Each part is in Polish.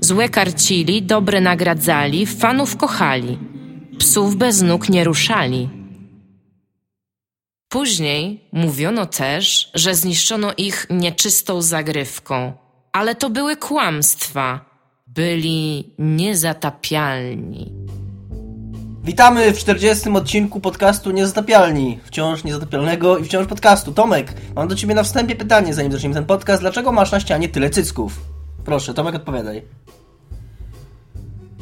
Złe karcili, dobre nagradzali, fanów kochali. Psów bez nóg nie ruszali. Później mówiono też, że zniszczono ich nieczystą zagrywką, ale to były kłamstwa. Byli niezatapialni. Witamy w 40. odcinku podcastu Niezatapialni. Wciąż niezatapialnego i wciąż podcastu. Tomek, mam do ciebie na wstępie pytanie, zanim zaczniemy ten podcast. Dlaczego masz na ścianie tyle cycków? Proszę, Tomek, odpowiadaj.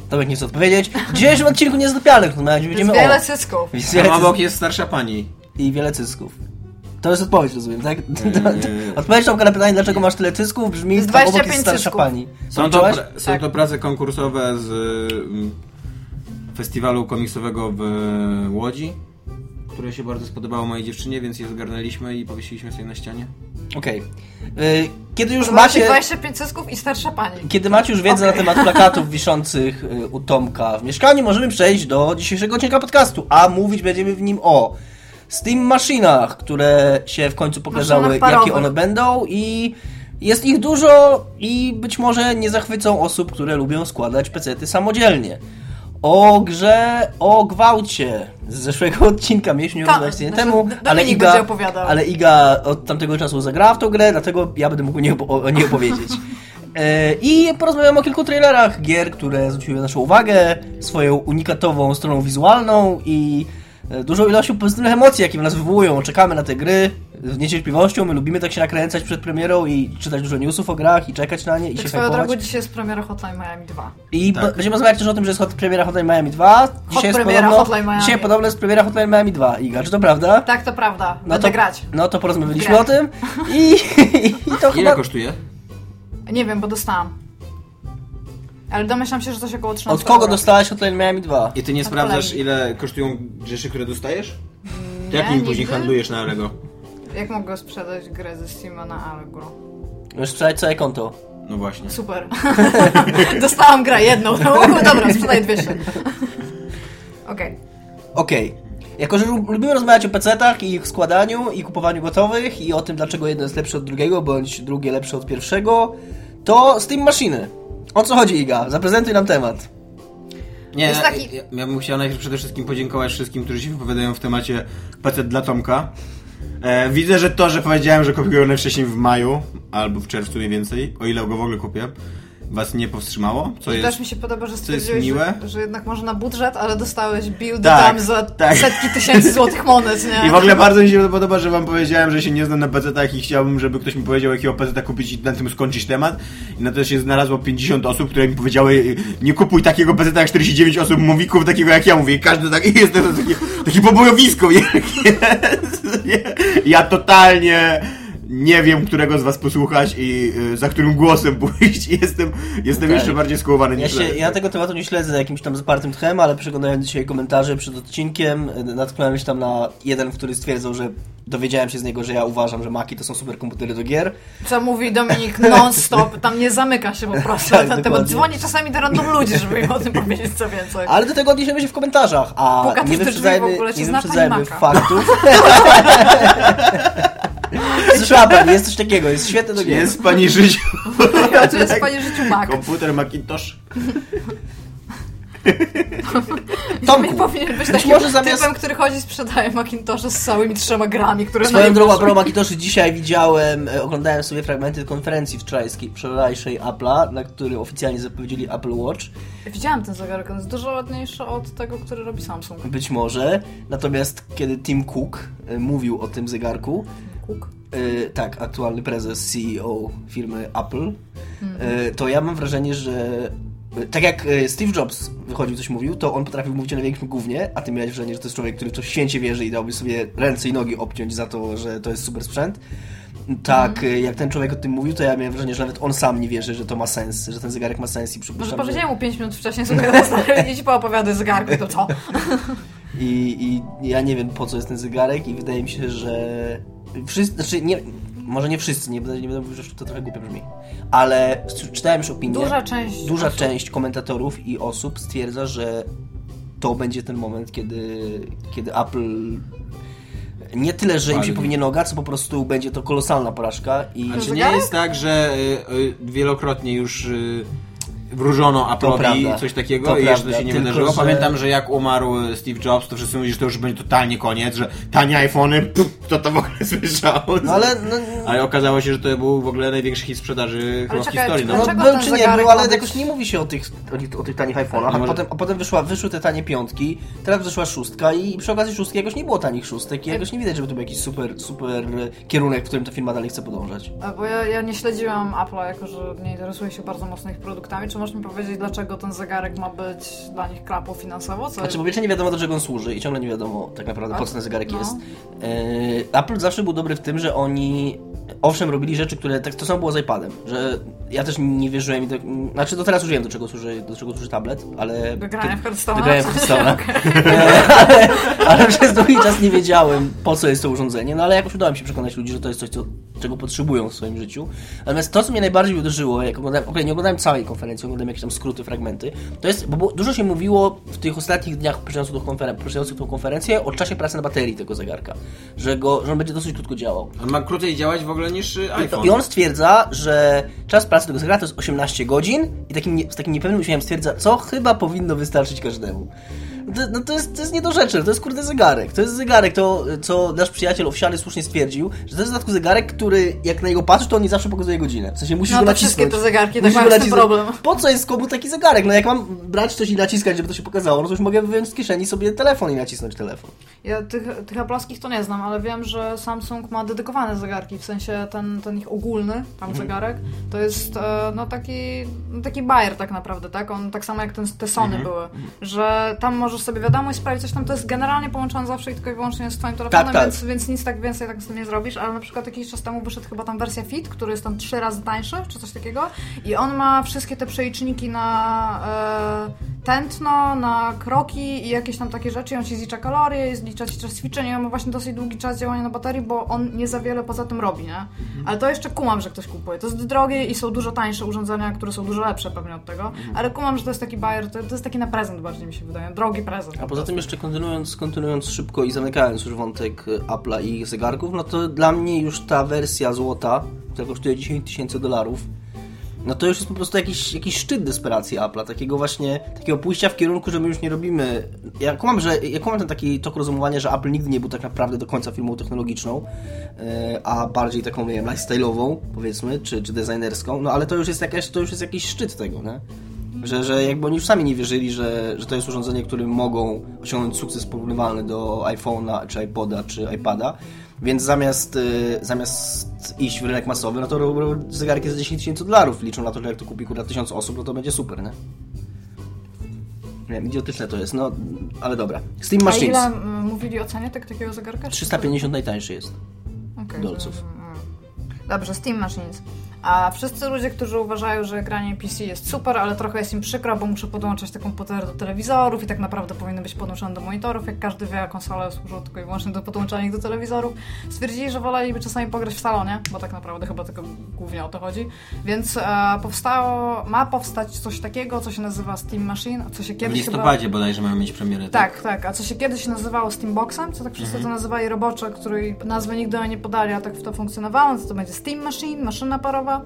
Tomek nie chce odpowiedzieć. W dzisiejszym odcinku Niezatapialnych rozmawiać będziemy Jest wiele o... Jest Tam wiele obok jest starsza pani. i wiele cysków. To jest odpowiedź, rozumiem, tak? Odpowiedź Tomka na pytanie, dlaczego masz tyle cysków, brzmi Jest tam obok 25 jest starsza cysków. pani. Są to, Zobaczyłaś? pra- są Tak. to prace konkursowe z mm, festiwalu komiksowego w Łodzi, które się bardzo spodobało mojej dziewczynie, więc je zgarnęliśmy i powiesiliśmy sobie na ścianie. Okej. Y, Kiedy już macie... 25 cysków i starsza pani. Kiedy macie już wiedzę Okej. na temat plakatów wiszących y, u Tomka w mieszkaniu, możemy przejść do dzisiejszego odcinka podcastu, a mówić będziemy w nim o Steam maszynach, które się w końcu pokazały, jakie one będą i jest ich dużo i być może nie zachwycą osób, które lubią składać pecety samodzielnie. O grze, o gwałcie z zeszłego odcinka mieliśmy Ta- rozmawiać tydzień znaczy, temu, ale Iga, ale Iga od tamtego czasu zagrała w tą grę, dlatego ja będę mógł nie, o niej opowiedzieć. E, I porozmawiam o kilku trailerach gier, które zwróciły naszą uwagę swoją unikatową stroną wizualną i dużą ilością pozytywnych emocji, jakie w nas wywołują. Czekamy na te gry z niecierpliwością, my lubimy tak się nakręcać przed premierą i czytać dużo newsów o grach i czekać na nie i Tak się swoją drogą dzisiaj jest premiera Hotline Miami 2. I Tak. będziemy rozmawiać też o tym, że jest hot premiera Hotline Miami 2. Dzisiaj jest premiera podobno, Hotline Miami. Dzisiaj podobno jest premiera Hotline Miami 2. Iga, czy to prawda? Tak, to prawda. No Będę to, grać. No to porozmawialiśmy Grać. o tym i, i to Ile chyba... kosztuje? Nie wiem, bo dostałam. Ale domyślam się, że coś około 13 Od kogo euro. dostałaś Hotline Miami 2? I ty nie Od sprawdzasz, kolegi. ile kosztują rzeczy, które dostajesz? To Nie, jak nim później nigdy. handlujesz na Allegro? Jak mogę sprzedać grę ze Steama na Allegro? Możesz sprzedać całe konto. No właśnie. Super. Dostałam grę jedną. No, dobra, sprzedaję 200. Okej. Okej. Jako, że lu- lubimy rozmawiać o PC-tach i ich składaniu i kupowaniu gotowych i o tym, dlaczego jedno jest lepsze od drugiego, bądź drugie lepsze od pierwszego, to Steam Maszyny. O co chodzi, Iga? Zaprezentuj nam temat. Nie, Jest taki- ja, ja bym chciał najpierw przede wszystkim podziękować wszystkim, którzy się wypowiadają w temacie PC dla Tomka. E, widzę, że to, że powiedziałem, że kupiłem go najwcześniej w maju, albo w czerwcu mniej więcej, o ile go w ogóle kupię, was nie powstrzymało, co I jest... też mi się podoba, że stwierdziłeś, miłe. że, że jednak może na budżet, ale dostałeś buildy Tak, tam za tak. setki tysięcy złotych monet, nie? I w ogóle bardzo mi się podoba, że wam powiedziałem, że się nie znam na PC-tach i chciałbym, żeby ktoś mi powiedział, jakiego PC-ta kupić i na tym skończyć temat. I na to się znalazło 50 osób, które mi powiedziały, nie kupuj takiego PC-ta jak 49 osób mówi, kup takiego jak ja mówię. I każdy tak, jest to takie, takie pobojowisko nie? Ja totalnie nie wiem, którego z was posłuchać i y, za którym głosem pójść. I jestem, jestem Okej. jeszcze bardziej skołowany Ja, niż się, Leszek. ja tego tematu nie śledzę za jakimś tam zapartym tchem, ale przeglądając dzisiaj komentarze przed odcinkiem, natknąłem się tam na jeden, który stwierdzał, że dowiedziałem się z niego, że ja uważam, że Maki to są superkomputery do gier. Co mówi Dominik non-stop, tam nie zamyka się po prostu Tak, na ten temat. Dzwoni czasami do random ludzi, żeby im o tym powiedzieć co więcej. Ale do tego odniesiemy się w komentarzach, a Puka nie wyprzedzajmy, w ogóle, czy nie zna wyprzedzajmy faktów. Słyszała pani, jest coś takiego, jest świetne do gier. Jest pani życiu. Tu jest w pani życiu mak. Komputer Macintosh. Tomku, powinien być takim może zamiast- typem, który chodzi i sprzedaje Macintosha z całymi trzema grami, które na Swoją nim drogą, a propos dzisiaj widziałem, e, oglądałem sobie fragmenty konferencji wczorajskiej, wczorajszej Apple'a, na której oficjalnie zapowiedzieli Apple Watch. Widziałam ten zegarek, on jest dużo ładniejszy od tego, który robi Samsung. Być może. Natomiast kiedy Tim Cook e, mówił o tym zegarku, Cook. e, tak, aktualny prezes CEO firmy Apple, e, to ja mam wrażenie, że tak jak e, Steve Jobs wychodził, coś mówił, to on potrafił mówić o największym gównie, a ty miałeś wrażenie, że to jest człowiek, który w to święcie wierzy i dałby sobie ręce i nogi obciąć za to, że to jest super sprzęt. Tak, y, jak ten człowiek o tym mówił, to ja miałem wrażenie, że nawet on sam nie wierzy, że to ma sens, że ten zegarek ma sens i Może przypuszczam, że... powiedziałem mu 5 minut wcześniej, słuchaj, stary, idź poopowiadaj zegarku, to co? I, I ja nie wiem po co jest ten zegarek i wydaje mi się, że wszyscy, znaczy nie, może nie wszyscy, nie będę, nie będę mówił, że to trochę głupio brzmi, ale czytałem już opinię. Duża część Duża osób. część komentatorów i osób stwierdza, że to będzie ten moment, kiedy, kiedy Apple nie tyle, że im się powinien noga, co po prostu będzie to kolosalna porażka i... A czy nie jest tak, że y, y, wielokrotnie już y, wróżono Apple'owi coś takiego To i jeszcze to prawda, się nie tylko wydarzyło? że- Pamiętam, że jak umarł Steve Jobs, to wszyscy mówili, że to już będzie totalnie koniec, że tanie iPhony, pff, kto to w ogóle słyszał? No ale... No, Ale okazało się, że to był w ogóle największy hit sprzedaży chyba w czekaj, historii. No. No, był czy nie był, ale być- jakoś nie mówi się o tych, o tych, o tych tanich iPhone'ach, a może- potem, a potem wyszła, wyszły te tanie piątki, teraz wyszła szóstka i przy okazji szóstki jakoś nie było tanich szóstek i jakoś nie widać, żeby to był jakiś super, super kierunek, w którym ta firma dalej chce podążać. A, Bo ja, ja nie śledziłam Apple'a, jako że nie interesuję się bardzo mocno ich produktami. Czy możesz mi powiedzieć, dlaczego ten zegarek ma być dla nich klapą finansowo? Co Znaczy, po pierwsze nie wiadomo do czego on służy i ciągle nie wiadomo tak naprawdę po co ten zegarek no. jest. E, Apple zawsze był dobry w tym, że oni owszem robili rzeczy, które tak to samo było z iPadem, że ja też nie wierzyłem i tak, znaczy do teraz już wiem do czego służy, do czego służy tablet, ale... Do grania w Hearthstone'a? Do grania w? Hearthstone'a. Okej. ale, ale przez długi czas nie wiedziałem, po co jest to urządzenie, no ale jakoś udało mi się przekonać ludzi, że to jest coś, co, czego potrzebują w swoim życiu. Natomiast to, co mnie najbardziej uderzyło, jak oglądałem, okej, nie oglądałem całej konferencji, oglądałem jakieś tam skróty, fragmenty, to jest, bo dużo się mówiło w tych ostatnich dniach poprzedzających tą, konferen- tą konferencję o czasie pracy na baterii tego zegarka, że, go, że on będzie dosyć krótko działał. On ma krócej działać w ogóle niż y, iPhone. I on stwierdza, że czas pracy tego zegarka to jest 18 godzin i takim nie, z takim niepewnym uśmiechem stwierdza, co chyba powinno wystarczyć każdemu. No to, jest, to jest niedorzeczne, to jest kurde zegarek. To jest zegarek, to co nasz przyjaciel owsiany słusznie stwierdził, że to jest w dodatku zegarek, który jak na niego patrzysz, to on nie zawsze pokazuje godzinę. W sensie musisz No go nacisnąć. wszystkie te zegarki tak Musisz nacisnąć. problem. Po co jest komu taki zegarek? No jak mam brać coś i naciskać, żeby to się pokazało, no to już mogę wyjąć z kieszeni sobie telefon i nacisnąć telefon. Ja tych, tych aplaskich to nie znam, ale wiem, że Samsung ma dedykowane zegarki, w sensie ten, ten ich ogólny tam Mhm. zegarek, to jest e, no taki, no taki bajer tak naprawdę, tak? On tak samo jak ten, te Sony Mhm. były, że tam możesz sobie wiadomość sprawić coś tam, to jest generalnie połączone zawsze i tylko i wyłącznie z twoim telefonem, Tak, tak. Więc, więc nic tak więcej tak z tym nie zrobisz, ale na przykład jakiś czas temu wyszedł chyba tam wersja Fit, który jest tam trzy razy tańszy, czy coś takiego. I on ma wszystkie te przeliczniki na e, tętno, na kroki i jakieś tam takie rzeczy, on ci zlicza kalorie, zlicza ci czas ćwiczeń. I on ma właśnie dosyć długi czas działania na baterii, bo on nie za wiele poza tym robi, nie? Ale to jeszcze kumam, że ktoś kupuje. To jest drogie i są dużo tańsze urządzenia, które są dużo lepsze pewnie od tego, ale kumam, że to jest taki bajer, to, to jest taki na prezent bardziej mi się wydaje, drogi A poza tym jeszcze kontynuując, kontynuując szybko i zamykając już wątek Apple'a i zegarków, no to dla mnie już ta wersja złota, która kosztuje 10 tysięcy dolarów, no to już jest po prostu jakiś, jakiś szczyt desperacji Apple'a, takiego właśnie, takiego pójścia w kierunku, że my już nie robimy... Ja kumam, że, ja kumam ten taki tok rozumowania, że Apple nigdy nie był tak naprawdę do końca firmą technologiczną, y, a bardziej taką, nie wiem, lifestyle'ową, powiedzmy, czy, czy designerską, no ale to już jest jakaś, to już jest jakiś szczyt tego, nie? Że, że jakby oni już sami nie wierzyli, że, że to jest urządzenie, którym mogą osiągnąć sukces porównywalny do iPhone'a, czy iPoda, czy iPada. Więc zamiast, y, zamiast iść w rynek masowy, no to robią zegarki za 10 tysięcy dolarów. Liczą na to, że jak to kupi akurat 1000 osób, no to będzie super, nie? Nie wiem, idiotyczne to jest, no, ale dobra. Steam A Machines. ile mm, mówili o cenie tak, takiego zegarka? 350 najtańszy jest. Okej, dolców. mm, Dobrze, Steam Machines. A wszyscy ludzie, którzy uważają, że granie PC jest super, ale trochę jest im przykro, bo muszę podłączać te komputery do telewizorów i tak naprawdę powinny być podłączone do monitorów, jak każdy wie, konsole służą tylko i wyłącznie do podłączania ich do telewizorów. Stwierdzili, że woleliby czasami pograć w salonie, bo tak naprawdę chyba tylko głównie o to chodzi. Więc e, powstało, ma powstać coś takiego, co się nazywa Steam Machine, co się W kiedyś chyba... listopadzie bodajże mamy mieć premierę. Tak, tak. A co się kiedyś nazywało Steamboxem, co tak wszyscy to nazywali robocze, której nazwy nigdy nie podali, a tak w to funkcjonowało, to, to będzie Steam Machine, maszyna parowa.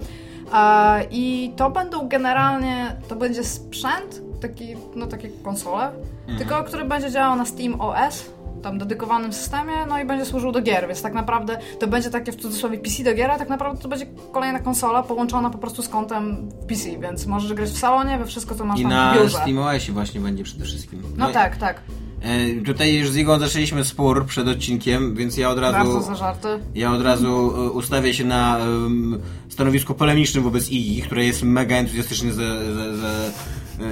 I to będą generalnie, to będzie sprzęt, taki, no takie konsole, tylko który będzie działał na Steam OS, tam dedykowanym systemie, no i będzie służył do gier, więc tak naprawdę to będzie takie w cudzysłowie PC do gier, a tak naprawdę to będzie kolejna konsola połączona po prostu z kątem PC, więc możesz grać w salonie, we wszystko, co masz I tam na w biurze. SteamOSie właśnie będzie przede wszystkim. No tak, tak. E, tutaj już z Igą zaczęliśmy spór przed odcinkiem, więc ja od Bardzo razu, za żarty. ja od razu e, ustawię się na em, stanowisku polemicznym wobec Igi, która jest mega entuzjastycznie za, za, za,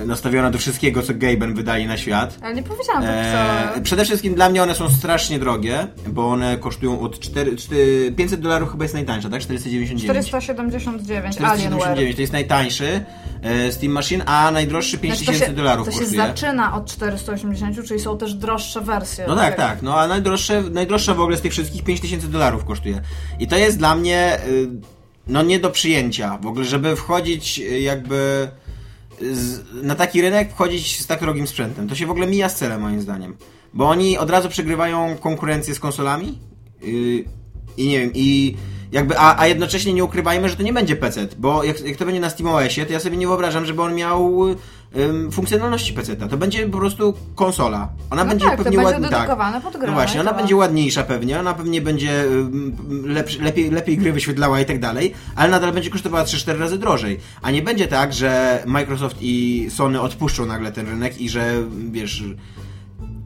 nastawiona do wszystkiego, co Gaben wydali na świat. Ale nie powiedziałam tak E, wcale. przede wszystkim dla mnie one są strasznie drogie, bo one kosztują od 4, 4, 500 dolarów chyba jest najtańsza, tak? 499. 479, Alienware. 499 to jest najtańszy e, Steam Machine, a najdroższy Znaczy, 5000 dolarów to się kosztuje. zaczyna od 480, czyli są też droższe wersje. No tak, tak, no a najdroższe, najdroższa w ogóle z tych wszystkich 5000 dolarów kosztuje. I to jest dla mnie y, no nie do przyjęcia. W ogóle, żeby wchodzić y, jakby z, na taki rynek, wchodzić z tak drogim sprzętem. To się w ogóle mija z celem moim zdaniem. Bo oni od razu przegrywają konkurencję z konsolami y, i nie wiem, i jakby, a, a jednocześnie nie ukrywajmy, że to nie będzie PC, bo jak, jak to będzie na SteamOSie, to ja sobie nie wyobrażam, żeby on miał ym, funkcjonalności PC. To będzie po prostu konsola. Ona No będzie tak, to pewnie będzie ładnie. dedykowane pod grę, No właśnie, ona tyle. będzie ładniejsza pewnie, ona pewnie będzie lepszy, lepiej, lepiej gry wyświetlała i tak dalej, ale nadal będzie kosztowała 3-4 razy drożej. A nie będzie tak, że Microsoft i Sony odpuszczą nagle ten rynek i że wiesz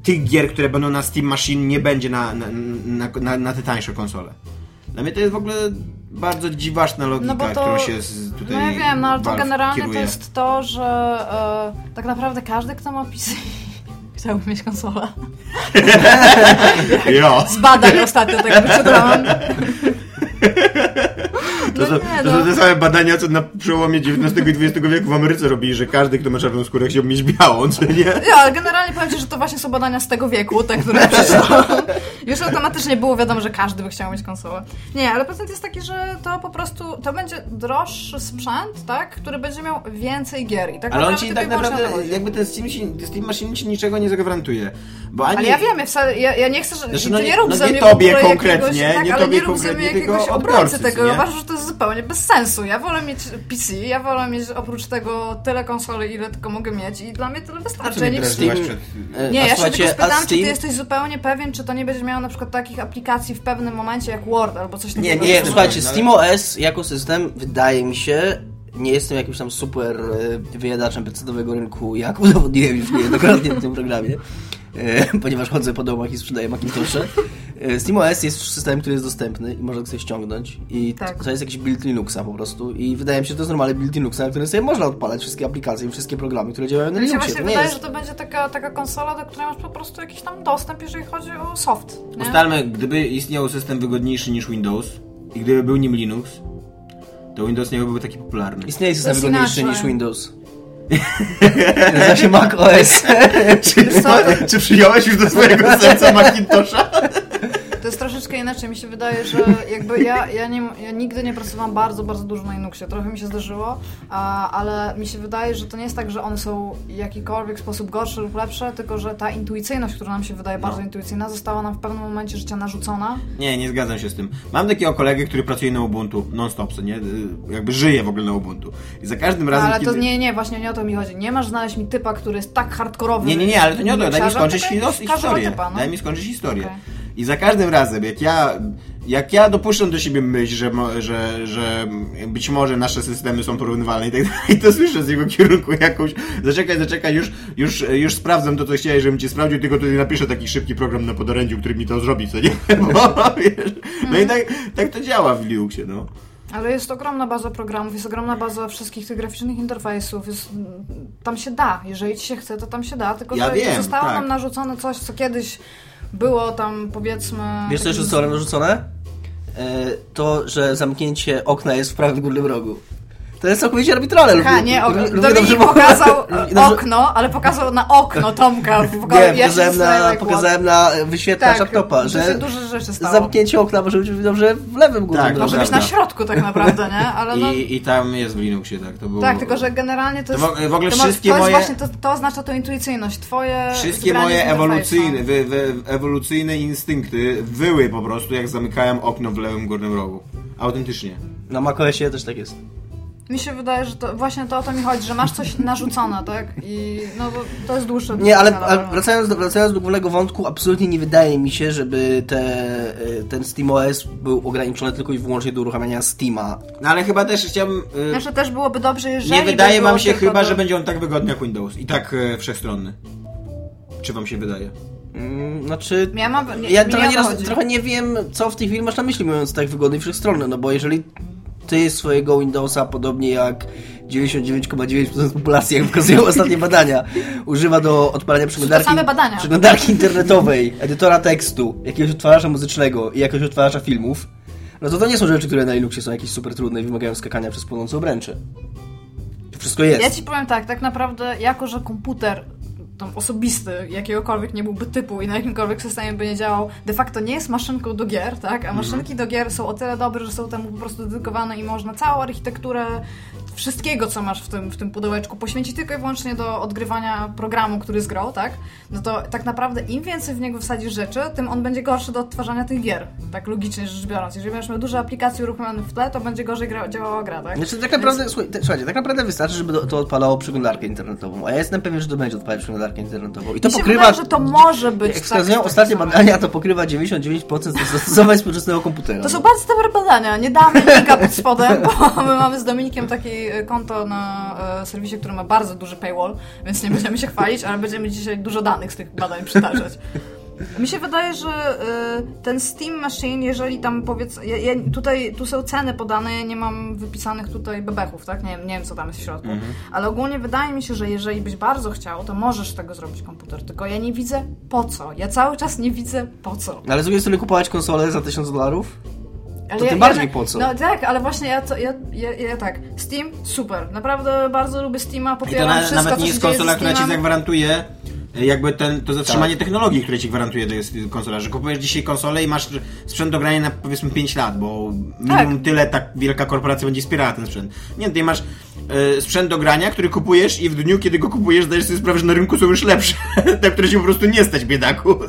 tych gier, które będą na Steam Machine nie będzie na, na, na, na, na te tańsze konsole. Dla mnie to jest w ogóle bardzo dziwaczna logika, No to, którą się tutaj no ja wiem, no ale to generalnie kieruje. to jest to, że e, tak naprawdę każdy, kto ma PC chciałby mieć konsolę. Jo. Z badań ostatnio tak wyczytałam. To, są, to no. są te same badania, co na przełomie XIX i XX wieku w Ameryce robili, że każdy, kto ma czarną skórę, chciał mieć białą, co nie? Ja, ale generalnie powiem Ci, że to właśnie są badania z tego wieku, te, które przeczytałam. Już automatycznie było wiadomo, że każdy by chciał mieć konsolę. Nie, ale procent jest taki, że to po prostu, to będzie droższy sprzęt, tak, który będzie miał więcej gier. I tak Ale on ci tak naprawdę, jakby ten Steam, Steam Machine ci niczego nie zagwarantuje. Bo ani... Ale ja wiem, ja, wcale, ja, ja nie chcę, że Znaczy, no nie nie- rób no ze nie mnie tobie konkretnie, jakiegoś, tak, nie ale tobie nie rób ze mnie jakiegoś obrońcy tego. Uważam, że to jest zupełnie bez sensu. Ja wolę mieć PC, ja wolę mieć oprócz tego tyle konsoli, ile tylko mogę mieć i dla mnie tyle wystarczy. Ja nie, Steam- przed... E, nie, a ja się słuchajcie, tylko a spytałam, czy ty jesteś zupełnie pewien, czy to nie będzie miało na przykład takich aplikacji w pewnym momencie jak Word albo coś takiego. Nie, nie, Jestem słuchajcie, pewien, SteamOS jako system wydaje mi się, nie jestem jakimś tam super e, wyjadaczem PC-owego rynku, jak udowodniłem już niejednokrotnie w tym programie, e, ponieważ chodzę po domach i sprzedaję Macintosze. E, SteamOS jest systemem, który jest dostępny i można go sobie ściągnąć i Tak. to jest jakiś build Linuxa po prostu i wydaje mi się, że to jest normalny build Linuxa, na którym sobie można odpalać wszystkie aplikacje i wszystkie programy, które działają na Mi się Linuxie. właśnie wydaje, jest... że to będzie taka, taka konsola, do której masz po prostu jakiś tam dostęp, jeżeli chodzi o soft. Nie? Ustalmy, gdyby istniał system wygodniejszy niż Windows i gdyby był nim Linux, to Windows nie byłby taki popularny. Istnieje system wygodniejszy inaczej. niż Windows. Nazywa się Mac OS. Czy, czy przyjąłeś już do swojego serca Macintosha? Troszeczkę inaczej. Mi się wydaje, że jakby ja, ja, nie, ja nigdy nie pracowałam bardzo, bardzo dużo na Linuxie. Trochę mi się zdarzyło, a, ale mi się wydaje, że to nie jest tak, że one są w jakikolwiek sposób gorsze lub lepsze, tylko że ta intuicyjność, która nam się wydaje bardzo intuicyjna, została nam w pewnym momencie życia narzucona. Nie, nie zgadzam się z tym. Mam takiego kolegę, który pracuje na Ubuntu non-stop, nie? Y, Jakby żyje w ogóle na Ubuntu. I za każdym razem, ale to kiedy... nie, nie, właśnie nie o to mi chodzi. Nie masz znaleźć mi typa, który jest tak hardkorowy. Nie, nie, nie, ale to nie o to. Daj mi skończyć historię. typa, no. Daj mi skończyć historię. Okej. I za każdym razem, jak ja, jak ja dopuszczam do siebie myśl, że, że, że być może nasze systemy są porównywalne i tak dalej, to słyszę z jego kierunku jakąś, zaczekaj, zaczekaj, już, już, już sprawdzam to, co chciałeś, żebym ci sprawdził, tylko tutaj napiszę taki szybki program na podorędziu, który mi to zrobi, co nie? Bo, wiesz, no i tak, tak to działa w Linuxie, no. Ale jest ogromna baza programów, jest ogromna baza wszystkich tych graficznych interfejsów. Jest, tam się da. Jeżeli ci się chce, to tam się da. Tylko, Ja że wiem, zostało tak. nam narzucone coś, co kiedyś było tam, powiedzmy... Wiesz co jeszcze zostało nam narzucone? E, to, że zamknięcie okna jest w prawym górnym rogu. To jest całkowicie arbitralne. Ha, nie, ok, Dominik pokazał okno, ale pokazał na okno Tomka w. Nie, Ja się pokazałem na, pokazałem na wyświetlacz Tak, laptopa, to że duże rzeczy stało. zamknięcie okna może być dobrze w lewym górnym Tak, rogu. Może być na środku tak naprawdę, nie? Ale no... I, I tam jest w Linuxie, tak, to było... Tak, tylko że generalnie to To jest... w- w ogóle to, wszystkie to jest moje- właśnie, to, to oznacza tą intuicyjność, twoje... Wszystkie moje ewolucyjne, wy, wy, ewolucyjne instynkty wyły po prostu, jak zamykałem okno w lewym górnym rogu. Autentycznie. Na macOSie też tak jest. Mi się wydaje, że to właśnie to o to mi chodzi, że masz coś narzucone, tak? I no bo to jest dłuższe. Nie, ale, ale wracając, do, wracając do głównego wątku, absolutnie nie wydaje mi się, żeby te, e, ten SteamOS był ograniczony tylko i wyłącznie do uruchamiania Steama. No ale chyba też chciałbym... y, Znaczy też byłoby dobrze, jeżeli nie wydaje by wam się chyba, do... że będzie on tak wygodny jak Windows. I tak e, wszechstronny. Czy wam się wydaje? Mm, Znaczy, Ja, mam, nie, ja trochę nie, roz, trochę nie wiem, co w tej chwili masz na myśli, mówiąc tak wygodny i wszechstronny, no bo jeżeli ty swojego Windowsa, podobnie jak 99,9% populacji, jak wskazują ostatnie badania, używa do odpalania przeglądarki, same badania. przeglądarki internetowej, edytora tekstu, jakiegoś odtwarzacza muzycznego i jakiegoś odtwarzacza filmów, no to to nie są rzeczy, które na Linuxie są jakieś super trudne i wymagają skakania przez płonącą obręczy. To wszystko jest. Ja ci powiem tak, tak naprawdę, jako że komputer tam osobisty, jakiegokolwiek nie byłby typu i na jakimkolwiek systemie by nie działał, de facto nie jest maszynką do gier, tak? A maszynki do gier są o tyle dobre, że są temu po prostu dedykowane i można całą architekturę wszystkiego, co masz w tym, w tym pudełeczku, poświęcić tylko i wyłącznie do odgrywania programu, który jest grą, tak? No to tak naprawdę im więcej w niego wsadzisz rzeczy, tym on będzie gorszy do odtwarzania tych gier. Tak logicznie rzecz biorąc. Jeżeli będziesz miał duże aplikacje uruchomione w tle, to będzie gorzej gra, działała gra, tak? Znaczy, tak naprawdę, słuchaj, te, słuchajcie, tak naprawdę wystarczy, żeby to, odpalało przeglądarkę internetową, a ja jestem pewien, że to będzie odpalać przeglądarkę internetową. I to pokrywa... wydaje, że to może być Jak tak, wskazują tak ostatnie samo. badania, to pokrywa 99% zastosowań współczesnego komputera. To są bardzo dobre badania. Nie damy linka pod spodem, bo my mamy z Dominikiem takie e, konto na e, serwisie, który ma bardzo duży paywall, więc nie będziemy się chwalić, ale będziemy dzisiaj dużo danych z tych badań przytaczać. Mi się wydaje, że e, ten Steam Machine, jeżeli tam powiedz, ja, ja, tutaj tu są ceny podane, ja nie mam wypisanych tutaj bebechów, tak? Nie, wiem- nie wiem, co tam jest w środku. Ale ogólnie wydaje mi się, że jeżeli byś bardzo chciał, to możesz tego zrobić komputer. Tylko ja nie widzę po co. Ja cały czas nie widzę po co. Ale z drugiej strony kupować konsolę za 1000 dolarów? Ale To tym bardziej tak- po co? No tak, ale właśnie ja, to, ja, ja, ja tak. Steam, super. Naprawdę bardzo lubię Steama, I to popieram na, wszystko, nawet nie jest konsola, która ci zagwarantuje e, jakby ten, to zatrzymanie Tak. technologii, które ci gwarantuje to jest konsola, że kupujesz dzisiaj konsolę i masz sprzęt do grania na powiedzmy 5 lat, bo minimum Tak. tyle tak wielka korporacja będzie wspierała ten sprzęt. Nie, tutaj masz e, sprzęt do grania, który kupujesz i w dniu, kiedy go kupujesz, zdajesz sobie sprawę, że na rynku są już lepsze, te, które się po prostu nie stać, biedaku.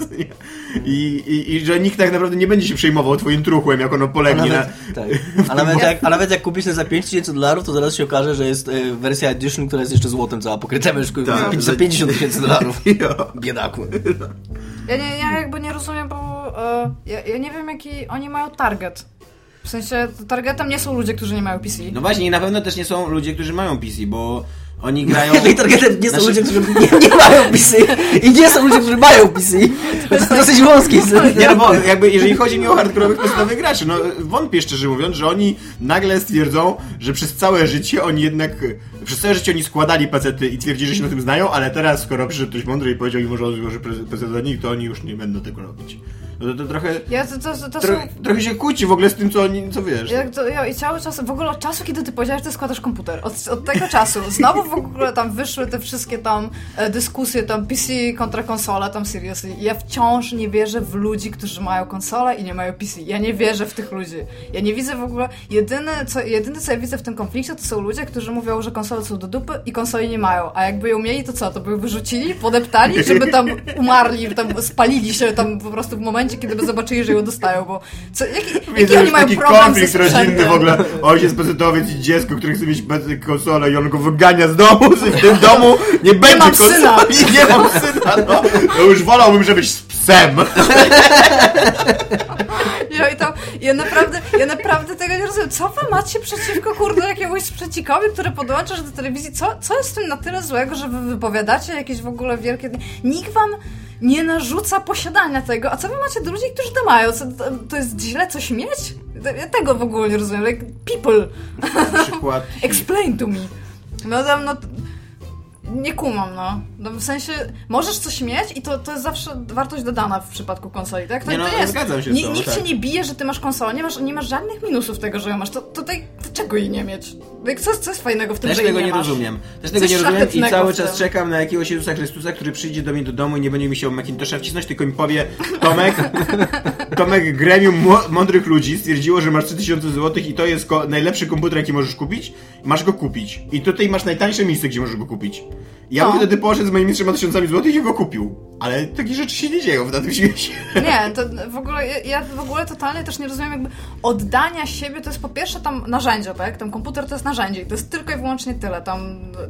I, i, I że nikt tak naprawdę nie będzie się przejmował twoim truchłem, jak ono A polegnie na... nawet, tak. a, nawet jak, a nawet jak kupisz ten za 5000 dolarów, to zaraz się okaże, że jest e, wersja Edition, która jest jeszcze złotem cała pokryta już Tak. za 50 tysięcy dolarów. Biedaku. Ja, nie, ja jakby nie rozumiem, bo e, ja, ja nie wiem, jaki oni mają target. W sensie, targetem nie są ludzie, którzy nie mają PC. No właśnie, i na pewno też nie są ludzie, którzy mają PC, bo oni grają... No i targetem nie są Znaczy- ludzie, którzy nie, nie mają PC i nie są ludzie, którzy mają PC. To jest dosyć wąski. Nie, no bo jakby jeżeli chodzi mi o hardkorowych podstawowych graczy, no wątpię szczerze mówiąc, że oni nagle stwierdzą, że przez całe życie oni jednak, przez całe życie oni składali pecety i twierdzili, że się na tym znają, ale teraz skoro przyszedł ktoś mądry i powiedział im, że on złoży pecet za nich, to oni już nie będą tego robić. No to, to trochę, Ja, to, to, to tro, są... trochę się kłóci w ogóle z tym, co oni, co wiesz. Ja, to, ja, I cały czas, w ogóle od czasu, kiedy ty powiedziałeś, że ty składasz komputer, od, od tego czasu, znowu w ogóle tam wyszły te wszystkie tam e, dyskusje, tam PC kontra konsola, tam seriously. Ja wciąż nie wierzę w ludzi, którzy mają konsolę i nie mają PC. Ja nie wierzę w tych ludzi. Ja nie widzę w ogóle, jedyne co, jedyne co ja widzę w tym konflikcie, to są ludzie, którzy mówią, że konsole są do dupy i konsoli nie mają. A jakby ją mieli, to co? To by wyrzucili, podeptali, żeby tam umarli, tam spalili się tam po prostu w momencie, kiedy by zobaczyli, że ją dostają, bo co, jaki, jaki Widzę oni już mają taki problem konflikt rodzinny w ogóle. Ojciec pecetowiec i dziecko, które chce mieć konsolę i on go wygania z domu, w tym domu nie będzie mam konsoli, nie mam syna, no. To już wolałbym, żebyś psem. Ja, i to, ja, naprawdę, ja naprawdę tego nie rozumiem. Co wy macie przeciwko, kurde, jakiegoś sprzecikowi, który podłączasz do telewizji? Co, co jest w tym na tyle złego, że wy wypowiadacie jakieś w ogóle wielkie... Nikt wam nie narzuca posiadania tego, a co wy macie do ludzi, którzy to mają? Co, to, to jest źle coś mieć? Ja tego w ogóle nie rozumiem. Like, people, Przykład. explain to me. No tam, no... Nie kumam, no. No. W sensie, możesz coś mieć i to, to jest zawsze wartość dodana w przypadku konsoli, tak? To, Nie no, to jest. zgadzam się Nikt tak. się nie bije, że ty masz konsolę, nie masz, nie masz żadnych minusów tego, że ją masz. To, to tutaj, dlaczego jej nie mieć? Jak Co, co jest fajnego w tym, Też że tego nie nie rozumiem. Też tego nie rozumiem i cały czas czekam na jakiegoś Jezusa Chrystusa, który przyjdzie do mnie do domu i nie będzie mi się Macintosha wcisnąć, tylko mi powie Tomek, Tomek, gremium mądrych ludzi stwierdziło, że masz 3000 zł i to jest ko- najlepszy komputer, jaki możesz kupić. Masz go kupić. I tutaj masz najtańsze miejsce, gdzie możesz go kupić. Ja No. bym wtedy poszedł moimi 3000 zł i go kupił. Ale takie rzeczy się nie dzieją w na tym świecie. Nie, to w ogóle, ja- w ogóle totalnie też nie rozumiem jakby oddania siebie, to jest po pierwsze tam narzędzie, tak? Tam komputer to jest narzędzie i to jest tylko i wyłącznie tyle. Tam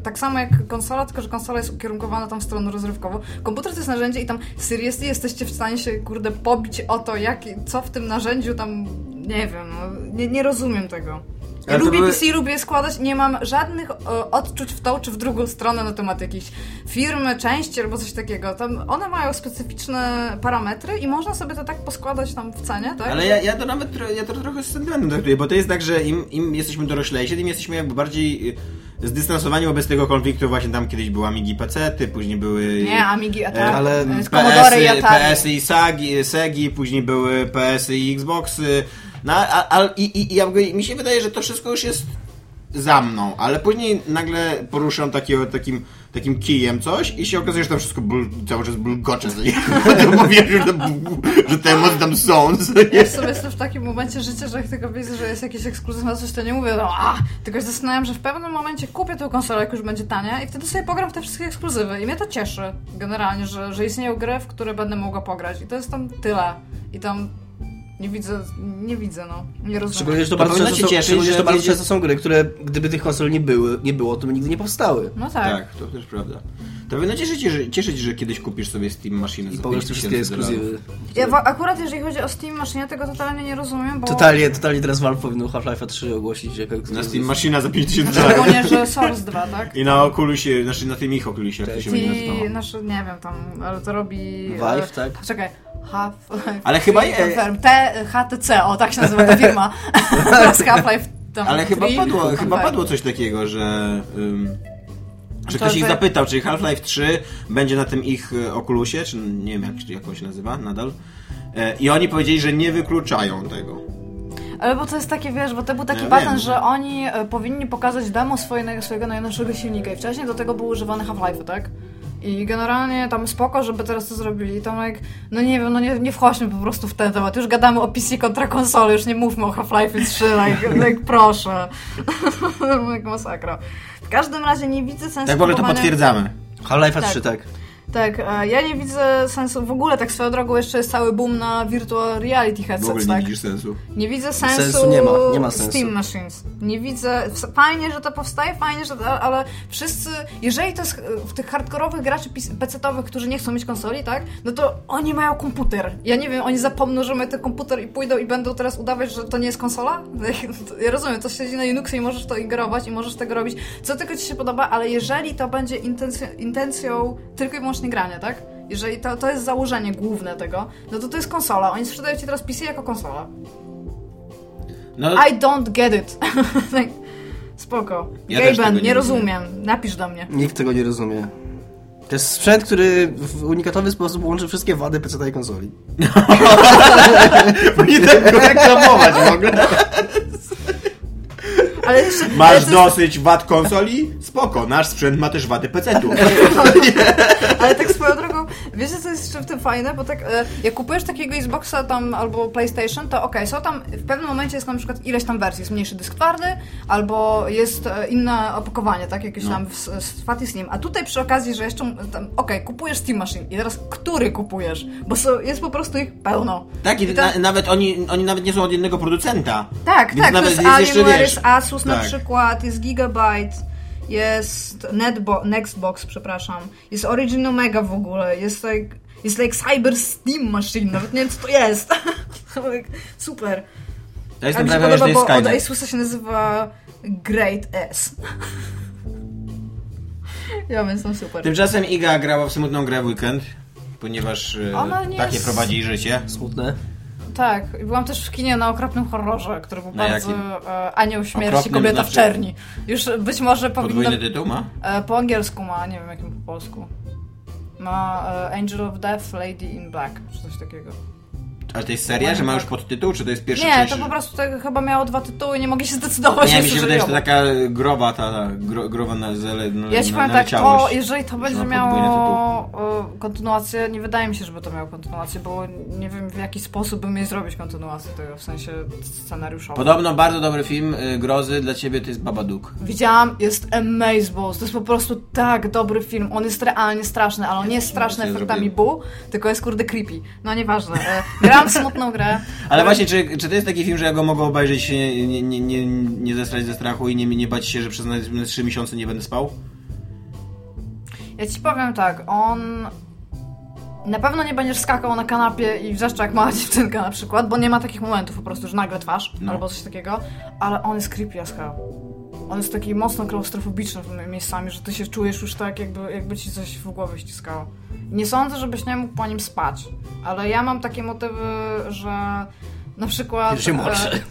tak samo jak konsola, tylko że konsola jest ukierunkowana tam w stronę rozrywkową. Komputer to jest narzędzie i tam seriously jesteście w stanie się, kurde, pobić o to, jak, co w tym narzędziu tam, nie wiem, no, nie, nie rozumiem tego. Ja Ale lubię były- PC, lubię składać, nie mam żadnych e, odczuć w tą czy w drugą stronę na temat jakiejś firmy, części albo coś takiego. Tam one mają specyficzne parametry i można sobie to tak poskładać tam w cenie, tak? Ale ja, ja to nawet ja to trochę z sentymentem traktuję, bo to jest tak, że im, im jesteśmy doroślejsi, tym jesteśmy jakby bardziej y, zdystansowani wobec tego konfliktu. Właśnie tam kiedyś były Amigi PC, później były... Nie, Amigi, a tak, ale e, Commodore i PS-y, Atari. PS-y i Sagi, Segi, później były PS-y i Xboxy. No, a, a, i, i, jakby mi się wydaje, że to wszystko już jest za mną, ale później nagle poruszam takiego, takim, takim kijem coś i się okazuje, że tam wszystko bul, cały czas bulgocze. mówię, że, że te emocje tam są. Ja w sobie jestem w takim momencie życia, że jak tylko widzę, że jest jakiś ekskluzyw na coś, to nie mówię, no a, tylko się zastanawiam, że w pewnym momencie kupię tę konsolę, jak już będzie tania i wtedy sobie pogram w te wszystkie ekskluzywy i mnie to cieszy generalnie, że, że istnieją gry, w które będę mogła pograć i to jest tam tyle i tam nie widzę, nie widzę, no, nie rozumiem. Szczególnie, że to To bardzo, często cieszyć, szczególnie, że to bardzo często są gry, które gdyby tych konsol nie, były, nie było, to by nigdy nie powstały. No tak. Tak, to też prawda. To powinno cieszyć, że, cieszyć, że kiedyś kupisz sobie Steam maszynę I powiesz te 5000 wszystkie ekskluzywy. Ja akurat jeżeli chodzi o Steam Machine, tego totalnie nie rozumiem, bo... Totalnie, totalnie teraz Valve powinno Half-Life 3 ogłosić jako Na. Steam maszyna za 5000 dolarów. Szczególnie, że Source 2, tak? I na Oculusie, znaczy na tym ich Oculusie, jak to się będzie I, nazywało. znaczy, nie wiem, tam, ale to robi... Vive, tak? Czekaj, Half... Ale chyba- Confirm, T, HTC, o tak się nazywa ta firma. Teraz Half-Life tam Ale chyba padło, confirm. chyba padło coś takiego, że... Um, że To, ktoś ich zapytał, czy Half-Life 3 będzie na tym ich e, Oculusie, czy nie wiem jak, jak on się nazywa nadal. E, I oni powiedzieli, że nie wykluczają tego. Ale bo to jest takie, wiesz, bo to był taki Ja patent, że oni e, powinni pokazać demo swojego, swojego najnowszego silnika i wcześniej do tego był używany Half-Life, tak? I generalnie tam spoko, żeby teraz to zrobili. Tam jak, no nie wiem, no nie, nie wchodźmy po prostu w ten temat. Już gadamy o PC kontra konsole, już nie mówmy o Half-Life 3, like, like proszę. jak masakra. W każdym razie nie widzę sensu Tak w ogóle to kupowania- potwierdzamy. Half-Life Tak. 3, tak. Tak, ja nie widzę sensu, w ogóle tak swoją drogą jeszcze jest cały boom na virtual reality W headsets, ogóle nie tak? widzisz sensu. Nie widzę sensu, Sensu nie ma, nie ma sensu. Steam Machines. Nie widzę. Fajnie, że to powstaje, fajnie, że to, ale wszyscy, jeżeli to jest e, w tych hardkorowych graczy PC-owych, którzy nie chcą mieć konsoli, tak? No to oni mają komputer. Ja nie wiem, oni zapomną, że mają ten komputer i pójdą i będą teraz udawać, że to nie jest konsola? Ja rozumiem, to siedzi na Linuxie i możesz to ingerować i możesz tego robić, co tylko ci się podoba, ale jeżeli to będzie intencją, intencją tylko i wyłącznie grania, tak? Jeżeli to, to jest założenie główne tego, no to to jest konsola. Oni sprzedają ci teraz PC jako konsola. No, I don't get it. Spoko. Ja Gaben, nie nie rozumiem. rozumiem. Napisz do mnie. Nikt tego nie rozumie. To jest sprzęt, który w unikatowy sposób łączy wszystkie wady PC i konsoli. nie tak go reklamować w ogóle. Ale jeszcze, ale Masz to dosyć wad konsoli? Spoko, nasz sprzęt ma też wady PC-tu. Ale tak swoją drogą, wiecie co jest jeszcze w tym fajne? Bo tak, e, jak kupujesz takiego Xboxa tam albo PlayStation, to okej, są tam, w pewnym momencie jest na przykład ileś tam wersji. Jest mniejszy dysk twardy, albo jest e, inne opakowanie, tak? Jakieś No. tam z, z Fatis Slim. A tutaj przy okazji, że jeszcze tam, okej, kupujesz Steam Machine i teraz który kupujesz? Bo są, jest po prostu ich pełno. Tak, i I to- na, nawet oni, oni nawet nie są od jednego producenta. Tak, Więc tak, to nawet jest jest jeszcze, wiesz, jest Asus na tak. przykład, jest Gigabyte, jest Netbo Nextbox, przepraszam, jest Origin Omega w ogóle, jest like, jest like Cyber Steam Machine, nawet nie wiem co to jest. Super. Ja A jestem mi się prawie, że podoba, jest bo od. Asusa się nazywa Great S. Ja więc są super. Tymczasem Iga grała w smutną grę w weekend, ponieważ e, takie jest- prowadzi życie. Smutne. Tak, i byłam też w kinie na okropnym horrorze, który był Na bardzo jakim? e, Anioł śmierci, Okropnym kobieta w znaczy- czerni. Już być może powinno... Podwójny tytuł ma? E, po angielsku ma, nie wiem jakim po polsku. Ma e, Angel of Death, Lady in Black, czy coś takiego. Ale to jest seria, że ma już podtytuł, czy to jest pierwsza Nie, część? to po prostu tak, chyba miało dwa tytuły i nie mogli się zdecydować. Nie, mi się wydaje, że to taka groba, ta, ta gro, growa na, zale, na, Ja ci powiem tak, to jeżeli to będzie miało e, kontynuację, nie wydaje mi się, żeby to miało kontynuację, bo nie wiem w jaki sposób bym jej zrobić kontynuację tego, w sensie scenariuszowo. Podobno bardzo dobry film y, grozy, dla ciebie to jest Babadook. Widziałam, jest Amazeballs. To jest po prostu tak dobry film. On jest realnie straszny, ale on nie jest straszny efektami bu, tylko jest kurde creepy. No nieważne. E, smutną grę. Ale właśnie, czy, czy to jest taki film, że ja go mogę obejrzeć nie, nie, nie, nie, nie zesrać ze strachu i nie, nie bać się, że przez następne 3 miesiące nie będę spał? Ja ci powiem tak, on Na pewno nie będziesz skakał na kanapie i wrzeszczał jak mała dziewczynka na przykład, bo nie ma takich momentów po prostu, że nagle twarz No. albo coś takiego, ale on jest creepy as hell. On jest taki mocno klaustrofobiczny w miejscami, że ty się czujesz już tak, jakby, jakby ci coś w głowie ściskało. Nie sądzę, żebyś nie mógł po nim spać, ale ja mam takie motywy, że na przykład... Kiedy się e,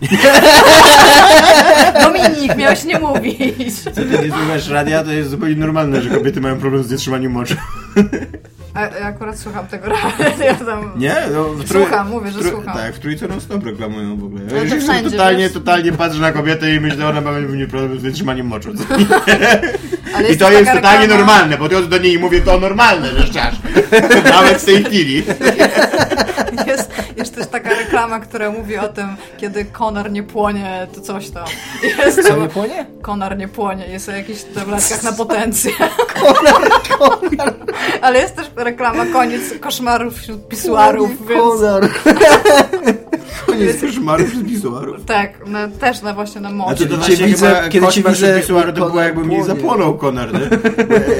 Dominik, miałeś nie mówić. Co ty nie słuchasz radia, to jest zupełnie normalne, że kobiety mają problem z zatrzymaniem moczu. A, ja akurat słucham tego tam... Nie? No, w Słucham, mówię, że trój- słucham. Tak, w trójce non stop reklamują w ogóle. to Ja już wszędzie, totalnie, wiesz? totalnie patrzę na kobietę i myślę, ona ma pewnie problem z zatrzymaniem moczu. I to jest totalnie reklama- normalne, bo to do niej mówię, to normalne, że szczasz. Nawet w tej chwili. Jest, jest też taka reklama, która mówi o tym, kiedy konar nie płonie, to coś tam. Jest Co nie płonie? Konar nie płonie, jest o jakichś tabletkach na potencję. Ale jest też reklama koniec koszmarów wśród pisuarów, więc Konor. Koniec koszmarów z pisuarów. tak, na, też na właśnie na A mocy. to, to Cię widzę- chyba kiedy cię widzę, z pisuaru to było jakby mi zapłonął konar, nie?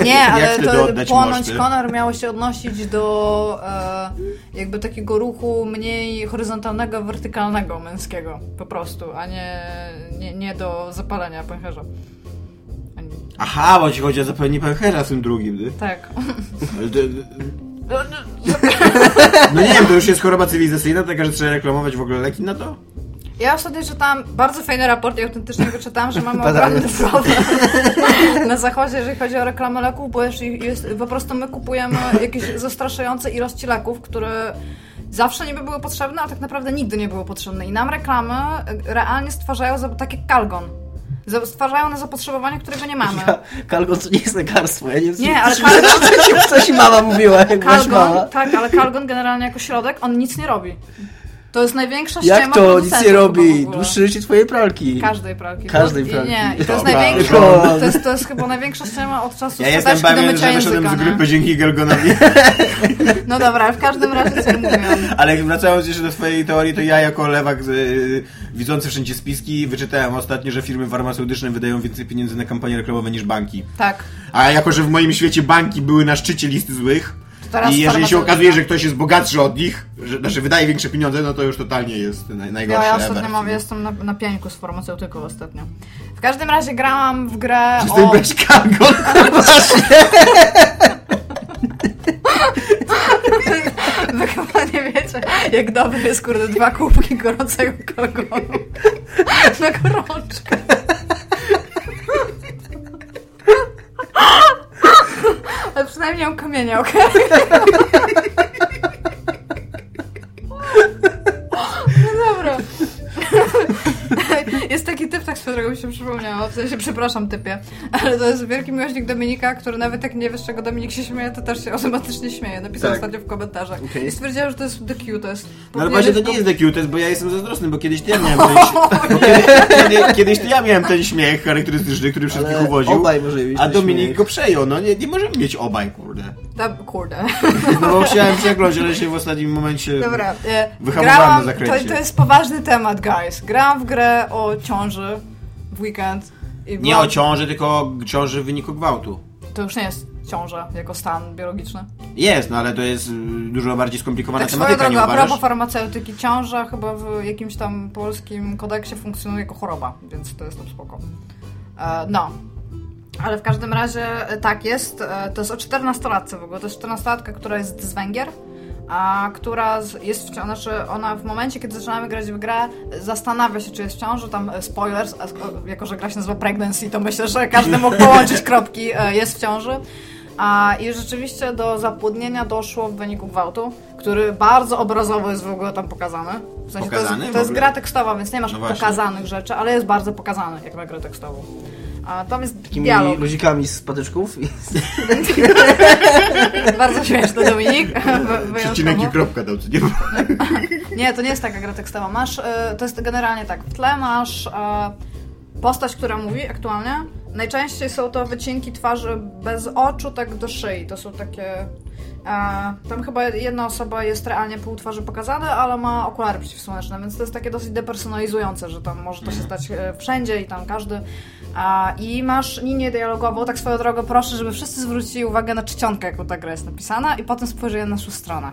Nie, ale to płonąć konar miało się odnosić do e, jakby takiego ruchu mniej horyzontalnego, wertykalnego męskiego po prostu, a nie, nie, nie do zapalenia pęcherza. Ani- Aha, bo ci chodzi o zapewnienie pęcherza z tym drugim, nie? Tak. Ale to- No nie wiem, to już jest choroba cywilizacyjna, taka, że trzeba reklamować w ogóle leki na to? Ja ostatnio czytałam bardzo fajny raport i autentycznie go czytałam, że mamy ogromny problem na zachodzie, jeżeli chodzi o reklamę leków, bo jest, jest, po prostu my kupujemy jakieś zastraszające ilości leków, które zawsze niby były potrzebne, a tak naprawdę nigdy nie były potrzebne. I nam reklamy realnie stwarzają za, tak jak Kalgon. Za- Stwarzają na zapotrzebowanie, którego nie mamy. Ja, Kalgon to nie jest lekarstwo, ja nie wiem, Nie, ale Kalgon, co ci mama mówiła, jak. Kalgon, tak, ale Kalgon generalnie jako środek, on nic nie robi. To jest największa ściema Jak to nic nie robi? Dłuższe życie twojej pralki. Każdej pralki. Każdej to, pralki. Nie, i to jest największa, to jest, to jest chyba największa ściema od czasu Ja jestem pewien, mycia że wyszedłem języka, z grupy nie? dzięki Gelgonowi. No dobra, w każdym razie co mówiłam. Ale wracając jeszcze do swojej teorii, to ja jako lewak y, widzący wszędzie spiski wyczytałem ostatnio, że firmy farmaceutyczne wydają więcej pieniędzy na kampanie reklamowe niż banki. Tak. A jako, że w moim świecie banki były na szczycie listy złych Teraz i jeżeli się okazuje, że ktoś jest bogatszy od nich, że znaczy wydaje większe pieniądze, no to już totalnie jest naj, najgorsze Ja, ostatnio mam, jestem na, na pieńku z farmaceutyką ostatnio. W każdym razie grałam w grę tym o... bez Kalgon, Wy chyba nie wiecie, jak dobre jest, kurde, dwa kubki gorącego kalgonu na gorączkę. Ale przynajmniej mam kamienia, okej? No dobra. Jest taki typ, tak z którego mi się przypomniało, w sensie, przepraszam typie, ale to jest wielki miłośnik Dominika, który nawet jak nie wiesz, czego Dominik się śmieje, to też się automatycznie śmieje. Napisał Tak. ostatnio w komentarzach. Okej. I stwierdziłem, że to jest the cutest. No ale właśnie to nie jest the cutest, bo ja jestem zazdrosny, bo kiedyś to ja miałem ten, kiedy, kiedyś to ja miałem ten śmiech charakterystyczny, który wszystkich Ale uwodził. obaj może mieć A Dominik śmiech. go przejął, no nie, nie możemy mieć obaj, kurde. Ta, kurde. No bo chciałem przekląć, ale się w ostatnim momencie... Dobra. E, Wyhamowałem grałam, na zakręcie. to, to jest poważny temat, guys. Grałam w grę o ciąży w weekend. I Nie byłam- o ciąży, tylko ciąży w wyniku gwałtu. To już nie jest ciąża jako stan biologiczny. Jest, no ale to jest y, dużo bardziej skomplikowana Tak tematyka, drogą, nie a uważasz? propos farmaceutyki, ciąża chyba w jakimś tam polskim kodeksie funkcjonuje jako choroba, więc to jest tam spoko. E, no. Ale w każdym razie e, tak jest. E, to jest o 14-latce w ogóle. To jest 14-latka, która jest z Węgier. A która jest w ciąży, znaczy ona w momencie, kiedy zaczynamy grać w grę, zastanawia się, czy jest w ciąży, tam e, spoilers, jako że gra się nazywa Pregnancy, to myślę, że każdy mógł połączyć kropki, e, jest w ciąży. A, I rzeczywiście do zapłodnienia doszło w wyniku gwałtu, który bardzo obrazowo jest w ogóle tam pokazany. W sensie to Pokazany jest, w to jest gra tekstowa, więc nie masz No pokazanych rzeczy, ale jest bardzo pokazany, jak na grę tekstową. A tam jest Takimi dialog. luzikami z patyczków. Bardzo śmieszny Dominik. Przecinek i kropka dał, nie Nie, to nie jest taka gra tekstowa. Masz, e, to jest generalnie tak, w tle masz e, postać, która mówi aktualnie. Najczęściej są to wycinki twarzy bez oczu, tak do szyi. To są takie... E, tam chyba jedna osoba jest realnie pół twarzy pokazane, ale ma okulary przeciwsłoneczne, więc to jest takie dosyć depersonalizujące, że tam może to się stać wszędzie i tam każdy I masz linię dialogową, tak swoją drogą proszę, żeby wszyscy zwrócili uwagę na czcionkę, jaką ta gra jest napisana i potem spojrzeli na naszą stronę.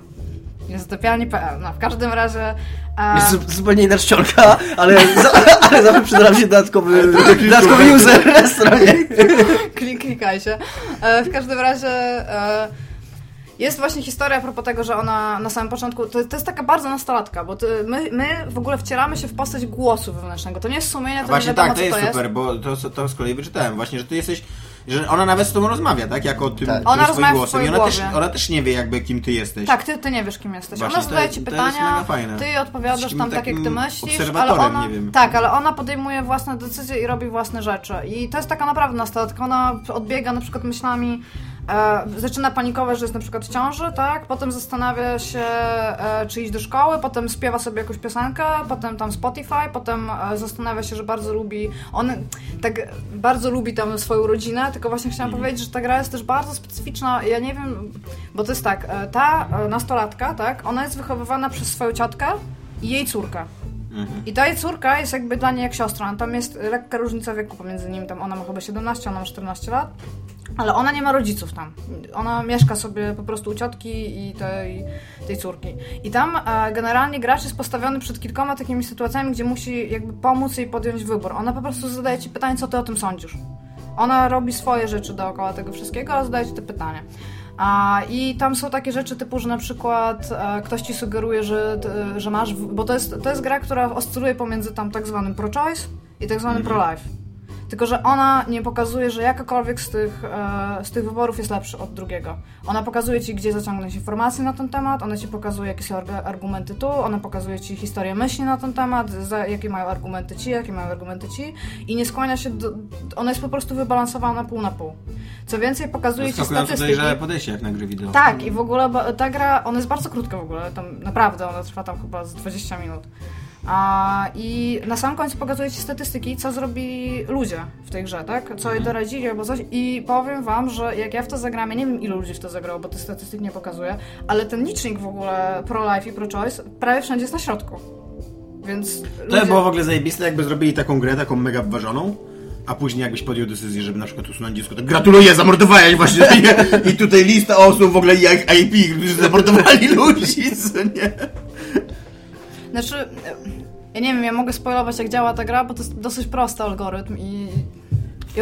Jest zatopialnie.pl. No, w każdym razie... A, Jest zu- zupełnie inna czcionka, ale, za, ale zawsze przyda się dodatkowy, dodatkowy user na stronie. Klik, klikajcie. E, w każdym razie e, jest właśnie historia a propos tego, że ona na samym początku, to, to jest taka bardzo nastolatka, bo ty, my, my w ogóle wcieramy się w postać głosu wewnętrznego. To nie jest sumienie, to Właśnie nie wiadomo, tak, to co jest to jest. super, bo to, to z kolei wyczytałem właśnie, że ty jesteś, że ona nawet z tobą rozmawia, tak? Jako o tym, Tak. Ona rozmawia w głosem. swojej I ona też, głowie. ona też nie wie jakby kim ty jesteś. Tak, ty, ty nie wiesz, kim jesteś. Właśnie, ona zadaje ci to jest pytania, mega fajne. ty odpowiadasz tam tak, jak ty myślisz, ale obserwatorem, ona... nie wiem. Tak, ale ona podejmuje własne decyzje i robi własne rzeczy. I to jest taka naprawdę nastolatka. Ona odbiega na przykład myślami, e, zaczyna panikować, że jest na przykład w ciąży, tak? Potem zastanawia się, e, czy iść do szkoły, potem śpiewa sobie jakąś piosenkę, potem tam Spotify, potem e, zastanawia się, że bardzo lubi, on tak bardzo lubi tam swoją rodzinę, tylko właśnie chciałam Mhm. powiedzieć, że ta gra jest też bardzo specyficzna, ja nie wiem, bo to jest tak, e, ta e, nastolatka, tak, ona jest wychowywana przez swoją ciotkę i jej córkę. Mhm. I ta jej córka jest jakby dla niej jak siostra. Tam jest lekka różnica wieku pomiędzy nimi. Tam ona ma chyba 17, ona ma 14 lat. Ale ona nie ma rodziców tam. Ona mieszka sobie po prostu u ciotki i tej, tej córki. I tam e, generalnie gracz jest postawiony przed kilkoma takimi sytuacjami, gdzie musi jakby pomóc jej podjąć wybór. Ona po prostu zadaje ci pytanie, co ty o tym sądzisz. Ona robi swoje rzeczy dookoła tego wszystkiego, a zadaje ci te pytania. A, I tam są takie rzeczy typu, że na przykład e, ktoś ci sugeruje, że, że masz. Bo to jest, to jest gra, która oscyluje pomiędzy tam tak zwanym pro-choice i tak zwanym pro-life. Tylko, że ona nie pokazuje, że jakakolwiek z tych, e, z tych wyborów jest lepszy od drugiego. Ona pokazuje ci, gdzie zaciągnąć informacje na ten temat, ona ci pokazuje, jakie są arg- argumenty tu, ona pokazuje ci historię myśli na ten temat, za, jakie mają argumenty ci, jakie mają argumenty ci i nie skłania się do... Ona jest po prostu wybalansowana pół na pół. Co więcej, pokazuje ci statystyki. podejście jak na gry wideo. Tak, i w ogóle ta gra, ona jest bardzo krótka w ogóle, tam naprawdę ona trwa tam chyba z 20 minut. A, I na sam końcu pokazuje ci statystyki, co zrobili ludzie w tej grze, tak? Co jej doradzili albo coś. I powiem wam, że jak ja w to zagram, ja nie wiem ilu ludzi w to zagrało, bo te statystyki nie pokazuje, ale ten licznik w ogóle pro-life i pro-choice prawie wszędzie jest na środku. Więc To ludzie... by było w ogóle zajebiste, jakby zrobili taką grę, taką mega wyważoną, a później jakbyś podjął decyzję, żeby na przykład usunąć dziecko, to gratuluję, zamordowałeś właśnie i tutaj lista osób w ogóle jak IP, którzy zamordowali ludzi, co nie? Znaczy, e, ja nie wiem, ja mogę spoilować jak działa ta gra, bo to jest dosyć prosty algorytm i...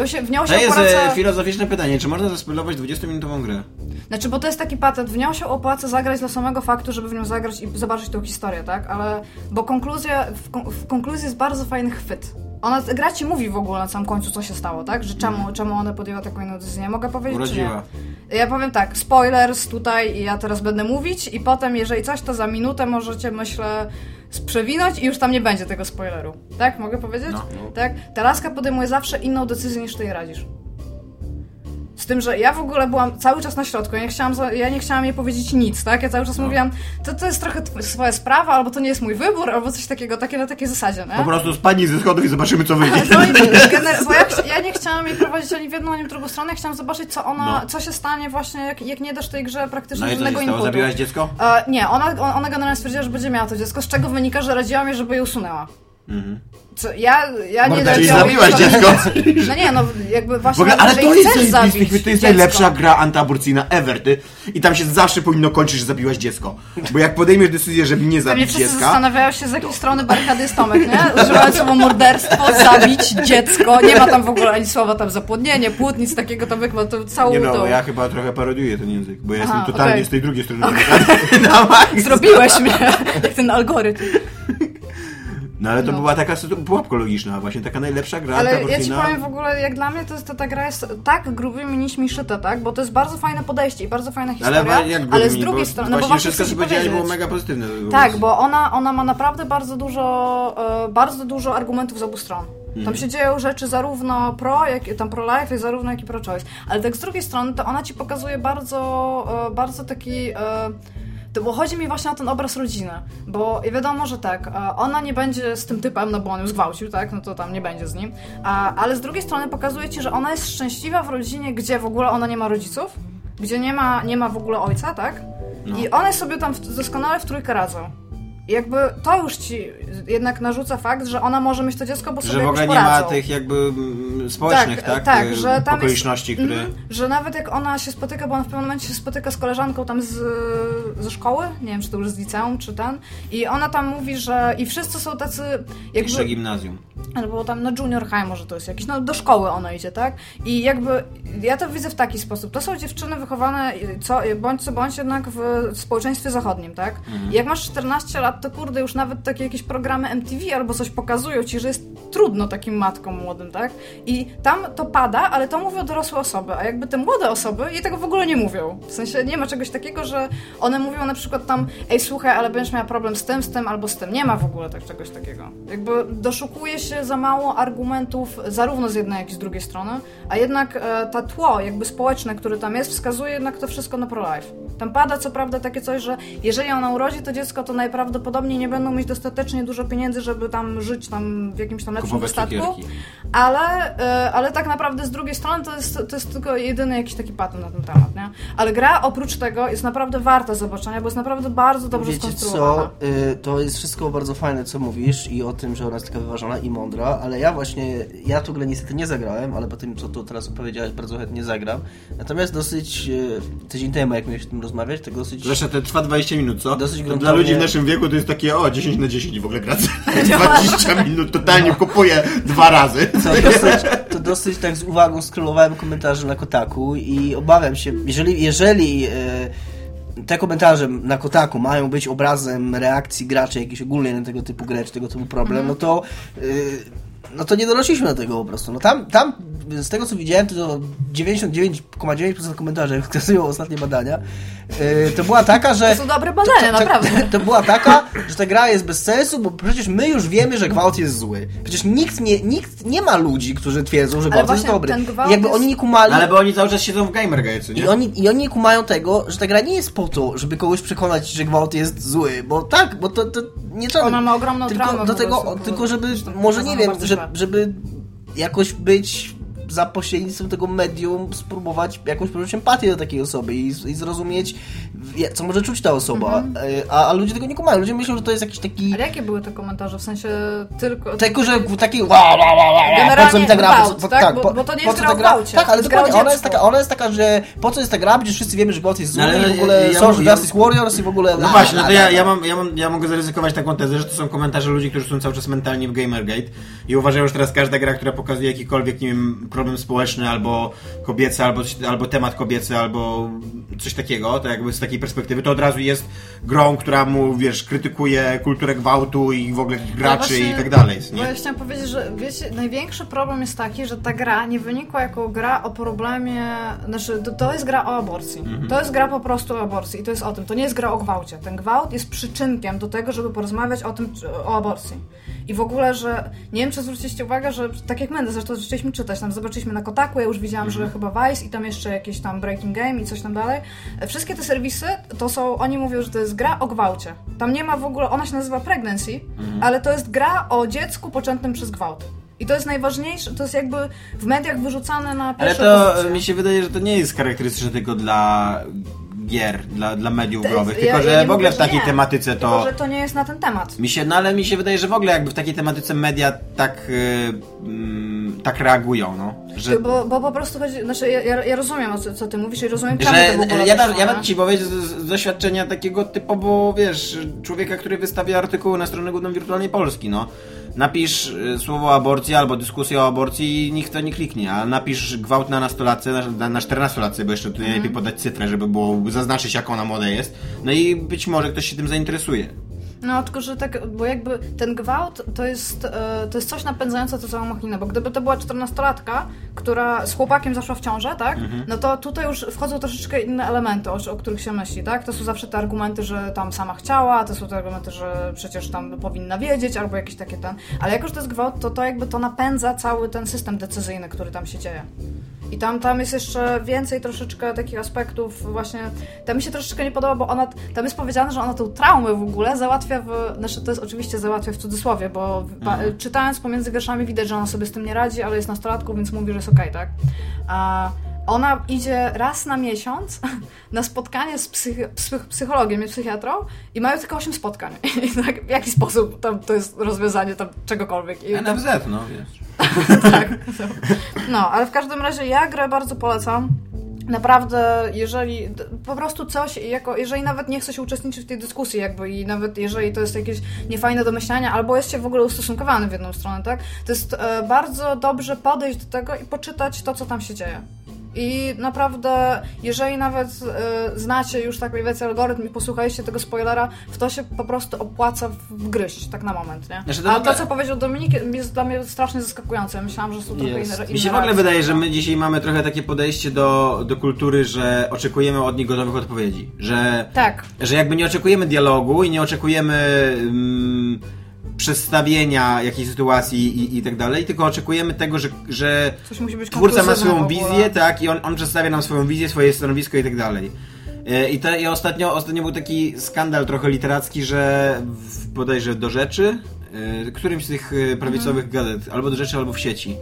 i się, w nią się To jest opłaca... e, filozoficzne pytanie, czy można zaspoilować 20-minutową grę? Znaczy, bo to jest taki patent, w nią się opłaca zagrać dla samego faktu, żeby w nią zagrać i zobaczyć tą historię, tak? Ale, bo konkluzja, w, kon- w konkluzji jest bardzo fajny chwyt. Ona, gra ci mówi w ogóle na samym końcu, co się stało, tak? Że czemu, czemu ona podjęła taką inną decyzję. Mogę powiedzieć, Urodziła. czy nie? Ja powiem tak, spoilers tutaj i ja teraz będę mówić i potem, jeżeli coś, to za minutę możecie, myślę, przewinąć i już tam nie będzie tego spoileru. Tak? Mogę powiedzieć? No. Tak? Ta laska podejmuje zawsze inną decyzję niż ty radzisz. Z tym, że ja w ogóle byłam cały czas na środku, ja nie chciałam, ja nie chciałam jej powiedzieć nic, tak? Ja cały czas mówiłam, to, to jest trochę swoja sprawa, albo to nie jest mój wybór, albo coś takiego, takie na takiej zasadzie, nie? Po prostu spadnij ze schodów i zobaczymy, co wyjdzie. No i bo ja, ja nie chciałam jej prowadzić ani w jedną, ani w drugą stronę, ja chciałam zobaczyć, co ona, No. co się stanie właśnie, jak, jak nie dasz tej grze praktycznie No i żadnego inputu. Zabiłaś dziecko? E, nie, ona, ona ona generalnie stwierdziła, że będzie miała to dziecko, z czego wynika, że radziłam jej, żeby je usunęła. Co, ja, ja nie jej zabiłaś dziecko? No nie, no jakby właśnie ogóle, ale to jest, zabić to jest najlepsza gra antyaborcyjna ever, ty. I tam się zawsze powinno kończyć, że zabiłaś dziecko. Bo jak podejmiesz decyzję, żeby nie zabić dziecka, zastanawiają się, z jakiej strony barykady jest Tomek, nie? Używając słowo morderstwo, zabić dziecko. Nie ma tam w ogóle ani słowa tam zapłodnienie, płód, nic takiego, to wykład, to całą Nie no, tą... ja chyba trochę parodiuję ten język, bo ja Aha, jestem totalnie okej. z tej drugiej strony. Maksa. Zrobiłeś mnie, jak ten algorytm. No ale to No. była taka pułapka logiczna, właśnie taka najlepsza gra Ale ja ci powiem w ogóle, jak dla mnie to, jest, to ta gra jest tak grubymi nićmi szyta, tak? Bo to jest bardzo fajne podejście i bardzo fajna historia, Ale, jak ale z drugiej bo strony, no bo właśnie wszystko, co powiedziałeś, było mega pozytywne. Tak, bo ona, ona ma naprawdę bardzo dużo, e, bardzo dużo argumentów z obu stron. Tam Mhm. się dzieją rzeczy zarówno pro, jak tam pro life, jak zarówno jak i pro choice. Ale tak z drugiej strony, to ona ci pokazuje bardzo, e, bardzo taki. To, bo chodzi mi właśnie o ten obraz rodziny, bo wiadomo, że tak, e, ona nie będzie z tym typem, no bo on ją zgwałcił, tak, no to tam nie będzie z nim, ale z drugiej strony pokazuje ci, że ona jest szczęśliwa w rodzinie, gdzie w ogóle ona nie ma rodziców, gdzie nie ma, nie ma w ogóle ojca, tak, No. i one sobie tam doskonale w trójkę radzą. Jakby to już ci jednak narzuca fakt, że ona może mieć to dziecko, bo sobie Że w ogóle nie ma tych jakby mm, społecznych, tak? tak, y, że tam okoliczności, jest, które... Mhm, że nawet jak ona się spotyka, bo ona w pewnym momencie się spotyka z koleżanką tam z, ze szkoły, nie wiem, czy to już z liceum, czy ten, i ona tam mówi, że i wszyscy są tacy jakby... Jeszcze gimnazjum. Albo tam na junior high może to jest jakiś, no do szkoły ona idzie, tak? I jakby ja to widzę w taki sposób. To są dziewczyny wychowane co, bądź co bądź jednak w społeczeństwie zachodnim, tak? I jak masz 14 lat, to kurde, już nawet takie jakieś programy MTV albo coś pokazują ci, że jest trudno takim matkom młodym, tak? I tam to pada, ale to mówią dorosłe osoby, a jakby te młode osoby jej tego w ogóle nie mówią. W sensie nie ma czegoś takiego, że one mówią na przykład tam, ej słuchaj, ale będziesz miała problem z tym, z tym albo z tym. Nie ma w ogóle tak, czegoś takiego. Jakby doszukuje się za mało argumentów zarówno z jednej, jak i z drugiej strony, a jednak e, ta tło jakby społeczne, które tam jest, wskazuje jednak to wszystko na pro-life. Tam pada co prawda takie coś, że jeżeli ona urodzi to dziecko, to najprawdopodobniej nie będą mieć dostatecznie dużo pieniędzy, żeby tam żyć tam w jakimś tam lepszym Kupować dostatku. cukierki. Ale, e, ale tak naprawdę z drugiej strony to jest, to jest tylko jedyny jakiś taki patent na ten temat, nie? Ale gra oprócz tego jest naprawdę warta zobaczenia, bo jest naprawdę bardzo dobrze Wiecie skonstruowana. co, y, to jest wszystko bardzo fajne, co mówisz i o tym, że ona jest taka wyważona i mądra, ale ja właśnie, ja tu grę niestety nie zagrałem, ale po tym, co tu teraz opowiedziałeś, bardzo chętnie zagram. Natomiast dosyć, y, tydzień temu, jak mieliśmy o tym rozmawiać, to dosyć... Zresztą to trwa 20 minut, co? Dosyć To Dla gruntownie- ludzi w naszym wieku to jest takie, o, 10 na 10 w ogóle gra 20 minut, totalnie kupuję dwa razy. To dosyć, to dosyć tak z uwagą skrolowałem komentarze na Kotaku i obawiam się, jeżeli, jeżeli e, te komentarze na Kotaku mają być obrazem reakcji graczy jakiejś ogólnie na tego typu grę, czy tego typu problem, no to e, no to nie donosiliśmy do tego po prostu. No tam, tam z tego co widziałem, to 99,9% komentarzy, jak wskazują ostatnie badania, e, to była taka, że... To są dobre badania, to, naprawdę. to była taka, że ta gra jest bez sensu, bo przecież my już wiemy, że gwałt jest zły. Przecież nikt nie, nikt nie ma ludzi, którzy twierdzą, że Ale gwałt jest dobry. ten gwałt I jakby jest- oni nie kumali. Ale bo oni cały czas siedzą w Gamergate, co nie? I oni, I oni nie kumają tego, że ta gra nie jest po to, żeby kogoś przekonać, że gwałt jest zły, bo tak, bo to, to nie trzeba... Ona ma ogromną tylko traumę do tego, tylko żeby, to może nie wiem, że, żeby jakoś być za pośrednictwem tego medium spróbować jakąś poczuć empatię do takiej osoby i, i zrozumieć, co może czuć ta osoba. Mhm. E, A, a ludzie tego nie kumają. Ludzie myślą, że to jest jakiś taki... Ale jakie były te komentarze? W sensie tylko... Tylko, że taki wow, wow, wow, wow, po co Generalnie mi ta gra? gwałt, po, co- tak? Bo- to nie jest co gra o gwałcie, Tak, ale dokładnie, ona jest, taka, ona jest taka, że po co jest ta gra? Przecież wszyscy wiemy, że gwałt jest zły No, ale i w ogóle ja- są ja- Justice Warriors i w ogóle... No właśnie, no to ja, ja, mam, ja, mam, ja mogę zaryzykować taką tezę, że to są komentarze ludzi, którzy są cały czas mentalnie w Gamergate i uważają, że teraz każda gra, która pokazuje jakikolwiek, nie wiem, problem społeczny albo kobiecy, albo, albo temat kobiecy, albo coś takiego, to jakby z takiej perspektywy, to od razu jest grą, która mu, wiesz, krytykuje kulturę gwałtu i w ogóle graczy i tak dalej, Bo ja nie? chciałam powiedzieć, że wiecie, największy problem jest taki, że ta gra nie wynikła jako gra o problemie, znaczy to, to jest gra o aborcji. Mhm. To jest gra po prostu o aborcji i to jest o tym. To nie jest gra o gwałcie. Ten gwałt jest przyczynkiem do tego, żeby porozmawiać o tym, o aborcji. I w ogóle, że nie wiem, czy zwróciliście uwagę, że tak jak my, zresztą zaczęliśmy czytać, tam zobaczyliśmy na Kotaku, ja już widziałam, Mhm. że chyba Vice i tam jeszcze jakieś tam Breaking Game i coś tam dalej. Wszystkie te serwisy, to są, oni mówią, że to jest gra o gwałcie. Tam nie ma w ogóle, ona się nazywa Pregnancy, Mhm. ale to jest gra o dziecku poczętym przez gwałt. I to jest najważniejsze, to jest jakby w mediach wyrzucane na Ale pierwsze to pozycje. mi się wydaje, że to nie jest charakterystyczne tylko dla gier, dla, dla mediów growych, ja- tylko ja że nie w ogóle w takiej nie. tematyce Tylko, to... że to nie jest na ten temat. Mi się, no ale mi się wydaje, że w ogóle jakby w takiej tematyce media tak, y, mm, tak reagują, no. Że, Bo, bo po prostu chodzi, znaczy ja, ja, ja rozumiem, co, co ty mówisz i rozumiem, czemu że to ja, wyszło, ja, ja ci powiem z, z doświadczenia takiego typowo, wiesz, człowieka, który wystawia artykuły na stronę Główną Wirtualnej Polski, no. Napisz y, słowo aborcja albo dyskusję o aborcji i nikt to nie kliknie, a napisz gwałt na nastolatce, na, na, na 14-latce, bo jeszcze tutaj Mhm. najlepiej podać cyfrę, żeby było zaznaczyć, jak ona młoda jest. No i być może ktoś się tym zainteresuje. No, tylko że tak, bo jakby ten gwałt to jest, e, to jest coś napędzające tę całą machinę, bo gdyby to była 14-latka, która z chłopakiem zaszła w ciążę, tak? No to tutaj już wchodzą troszeczkę inne elementy, o, o których się myśli, tak? To są zawsze te argumenty, że tam sama chciała, to są te argumenty, że przecież tam powinna wiedzieć, albo jakieś takie ten. Ale jako, że to jest gwałt, to to jakby to napędza cały ten system decyzyjny, który tam się dzieje. I tam, tam jest jeszcze więcej troszeczkę takich aspektów właśnie, tam mi się troszeczkę nie podoba, bo ona, tam jest powiedziane, że ona tą traumę w ogóle załatwia w, znaczy to jest oczywiście załatwia w cudzysłowie, bo pa, czytając pomiędzy wierszami widać, że ona sobie z tym nie radzi, ale jest nastolatką, więc mówi, że jest okej, tak? A ona idzie raz na miesiąc na spotkanie z psych- psych- psychologiem i psychiatrą i mają tylko 8 spotkań. I tak, w jaki sposób tam to jest rozwiązanie tam czegokolwiek. I NFZ, no wiesz. tak. No, ale w każdym razie ja grę bardzo polecam. Naprawdę, jeżeli po prostu coś, jako, jeżeli nawet nie chce się uczestniczyć w tej dyskusji, jakby i nawet jeżeli to jest jakieś niefajne do myślenia, albo jest się w ogóle ustosunkowany w jedną stronę, tak? To jest e, bardzo dobrze podejść do tego i poczytać to, co tam się dzieje. I naprawdę, jeżeli nawet e, znacie już tak mniej więcej algorytm i posłuchaliście tego spoilera, w to się po prostu opłaca wgryźć, tak na moment, nie? Znaczy, to A to, co powiedział Dominik, jest dla mnie strasznie zaskakujące. Myślałam, że są trochę Jest. inne, inne Mi się w ogóle wydaje, że No. my dzisiaj mamy trochę takie podejście do, do kultury, że oczekujemy od nich gotowych odpowiedzi. Że, Tak. że jakby nie oczekujemy dialogu i nie oczekujemy mm, przedstawienia jakiejś sytuacji i, i tak dalej, tylko oczekujemy tego, że, że twórca ma swoją wizję, tak, i on, on przedstawia nam swoją wizję, swoje stanowisko i tak dalej. E, I, to, I ostatnio, ostatnio był taki skandal trochę literacki, że w, bodajże do rzeczy, e, którymś z tych e, prawicowych Mhm. gazet, albo do rzeczy, albo w sieci,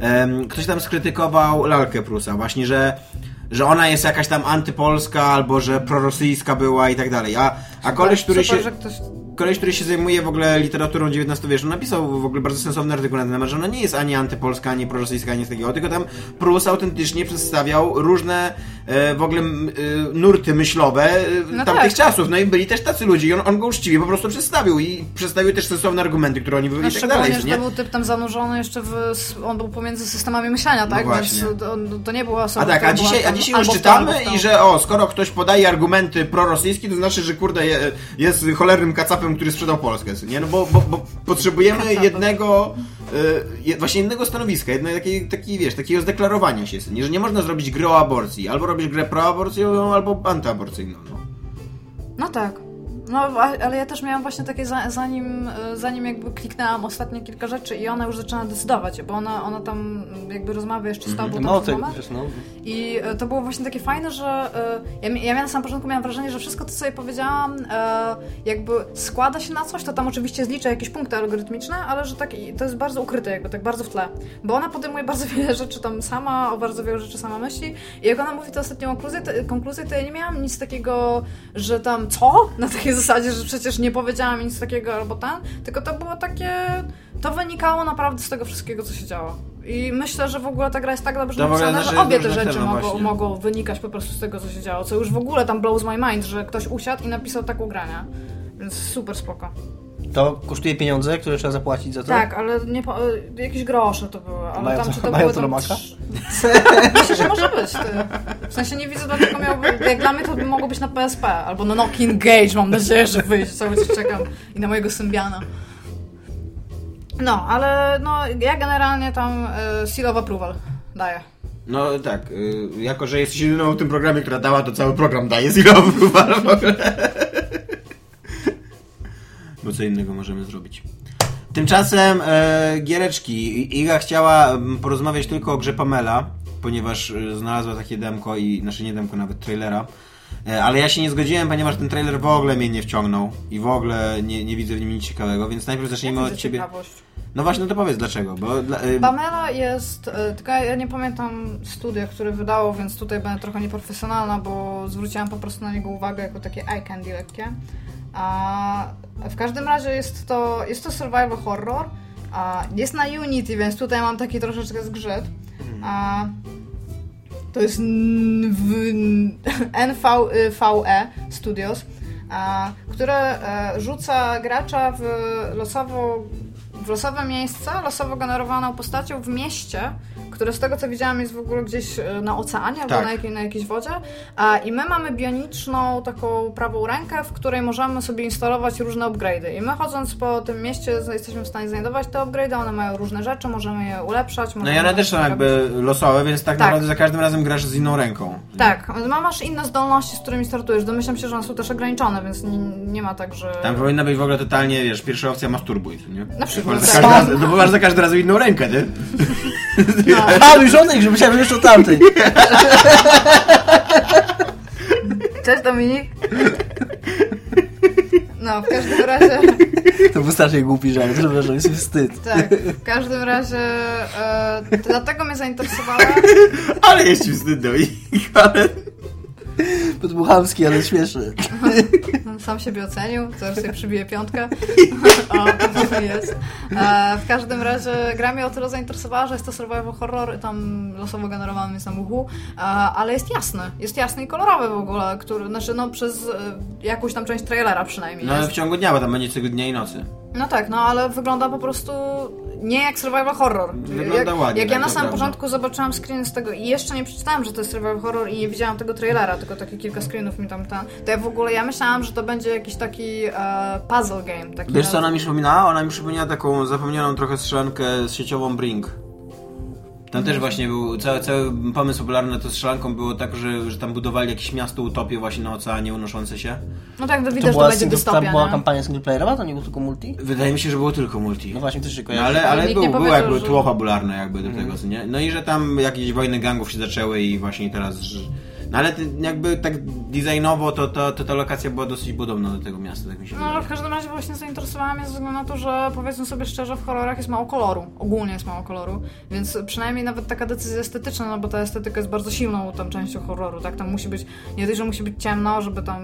em, ktoś tam skrytykował lalkę Prusa, właśnie, że że ona jest jakaś tam antypolska, albo że prorosyjska była i tak dalej. A, a koleś, który Super, się że ktoś... koleś, który się zajmuje w ogóle literaturą XIX wieku, napisał w ogóle bardzo sensowny artykuł na ten temat, że ona nie jest ani antypolska, ani prorosyjska, ani z takiego, tylko tam Prus autentycznie przedstawiał różne e, w ogóle e, nurty myślowe e, No tamtych tak. czasów. No i byli też tacy ludzie i on, on go uczciwie po prostu przedstawił i przedstawił też sensowne argumenty, które oni byli No, i tak szczególnie, dalej. że Nie? to był typ tam zanurzony jeszcze w... On był pomiędzy systemami myślenia, tak? No. Więc to, to nie była osoba, A tak, a dzisiaj, a dzisiaj już czytamy i że o, skoro ktoś podaje argumenty prorosyjskie, to znaczy, że kurde je, jest cholernym kacapem, który sprzedał Polskę, nie? No bo, bo, bo potrzebujemy Kacapem. jednego, y, właśnie jednego stanowiska, jednej takiej, takiej, wiesz, takiego zdeklarowania się, nie? Że nie można zrobić gry o aborcji, albo robisz grę proaborcyjną, albo antyaborcyjną, no. No tak. No, ale ja też miałam właśnie takie, za, zanim, zanim jakby kliknęłam ostatnie kilka rzeczy i ona już zaczyna decydować, bo ona, ona tam jakby rozmawia jeszcze z tobą No, przez tak, moment. wiesz, no. I e, to było właśnie takie fajne, że e, ja, ja na samym początku miałam wrażenie, że wszystko to, co jej powiedziałam, e, jakby składa się na coś, to tam oczywiście zliczę jakieś punkty algorytmiczne, ale że tak, to jest bardzo ukryte, jakby tak bardzo w tle. Bo ona podejmuje bardzo wiele rzeczy tam sama, o bardzo wiele rzeczy sama myśli i jak ona mówi tę ostatnią konkluzję, to, konkluzję, to ja nie miałam nic takiego, że tam co? Na takiej zasadzie, że przecież nie powiedziałam nic takiego albo ten, tylko to było takie, to wynikało naprawdę z tego wszystkiego, co się działo. I myślę, że w ogóle ta gra jest tak dobrze napisana, że obie te rzeczy mogą, mogą wynikać po prostu z tego, co się działo. Co już w ogóle tam blows my mind, że ktoś usiadł i napisał taką grania. Więc super spoko. To kosztuje pieniądze, które trzeba zapłacić za to? Tak, ale nie po, jakieś grosze to były. Ale Mają tam, czy to mają były to trz- Myślę, że może być. Ty. W sensie nie widzę, dlaczego miałby... Jak dla mnie to by mogło być na PSP. Albo na Nokia Engage, mam nadzieję, że wyjdzie. Cały czas czekam. I na mojego Symbiana. No, ale no, ja generalnie tam y, seal of approval daję. No tak, y, jako że jesteś jedyną w tym programie, która dała, to cały program daje zero approval w ogóle. Bo co innego możemy zrobić. Tymczasem e, Giereczki. Iga chciała mm, porozmawiać tylko o grze Pamela, ponieważ e, znalazła takie demko i, znaczy nie demko, nawet trailera. E, ale ja się nie zgodziłem, ponieważ ten trailer w ogóle mnie nie wciągnął i w ogóle nie, nie widzę w nim nic ciekawego, więc najpierw zacznijmy Widzę od ciebie. ciekawość. No właśnie, no to powiedz dlaczego, bo... Dla, e, Pamela jest, e, tylko ja nie pamiętam studia, które wydało, więc tutaj będę trochę nieprofesjonalna, bo zwróciłam po prostu na niego uwagę jako takie eye candy lekkie. A w każdym razie jest to, jest to survival horror. A jest na Unity, więc tutaj mam taki troszeczkę zgrzyt. A to jest N- w- NVE Studios, a, które e, rzuca gracza w losowo w losowe miejsce, losowo generowaną postacią w mieście, które z tego co widziałam jest w ogóle gdzieś e, na oceanie albo Tak. na, jakiej, na jakiejś wodzie. A, I my mamy bioniczną taką prawą rękę, w której możemy sobie instalować różne upgrade'y. I my chodząc po tym mieście jesteśmy w stanie znajdować te upgrade'y, one mają różne rzeczy, możemy je ulepszać. No i możemy one też są robić- jakby losowe, więc tak, Tak. naprawdę za każdym razem grasz z inną ręką. Tak, ma- masz inne zdolności, z którymi startujesz. Domyślam się, że one są też ograniczone, więc nie, nie ma tak, że... Tam powinna być w ogóle totalnie, wiesz, pierwsza opcja masturbuj, nie? Na przykład, Za tak. raz, no bo masz za każdym razem inną rękę, nie? No. A, już żonek, że myślałem, że jeszcze o tamtej. Cześć Dominik. No, w każdym razie... To był strasznie głupi żart, że że jest wstyd. Tak, w każdym razie e, dlatego mnie zainteresowała. Ale jest ci wstyd do ich, ale... To był chamski, ale śmieszny. Sam siebie ocenił, zaraz sobie przybije piątkę. o, to jest. E, w każdym razie gra mnie o tyle zainteresowała, że jest to survival horror, tam losowo generowany jest na uchu, e, ale jest jasny. Jest jasny i kolorowy w ogóle, który, znaczy no przez e, jakąś tam część trailera przynajmniej No jest. w ciągu dnia, bo tam będzie cykl dnia i nocy. No tak, no ale wygląda po prostu nie jak survival horror. Wygląda jak, ładnie, Jak ja tak, na samym prawda. początku zobaczyłam screen z tego i jeszcze nie przeczytałam, że to jest survival horror i nie widziałam tego trailera, tylko takie kilka screenów mi tam tam. To ja w ogóle ja myślałam, że to będzie jakiś taki e, puzzle game. Taki Wiesz co na- ona mi przypominała? Ona mi przypomniała taką zapomnianą trochę strzelankę z sieciową Brink. Tam też właśnie był, cały, cały pomysł popularny to strzelanką było tak, że, że tam budowali jakieś miasto utopię właśnie na oceanie unoszące się. No tak, to To widać, że to była, będzie single, dystopia, tam była nie? kampania singleplayerowa, to nie było tylko multi? Wydaje mi się, że było tylko multi. No właśnie, też się No kojarzy. ale, ale Nikt był, nie było jakby że- tło fabularne jakby do tego, co nie? No i że tam jakieś wojny gangów się zaczęły i właśnie teraz... Że... No ale jakby tak designowo to, to, to ta lokacja była dosyć podobna do tego miasta, tak mi się No ale wydaje. w każdym razie właśnie zainteresowałam mnie ze względu na to, że powiedzmy sobie szczerze, w horrorach jest mało koloru. Ogólnie jest mało koloru. Więc przynajmniej nawet taka decyzja estetyczna, no bo ta estetyka jest bardzo silną tam częścią horroru, tak? Tam musi być, nie tylko, że musi być ciemno, żeby tam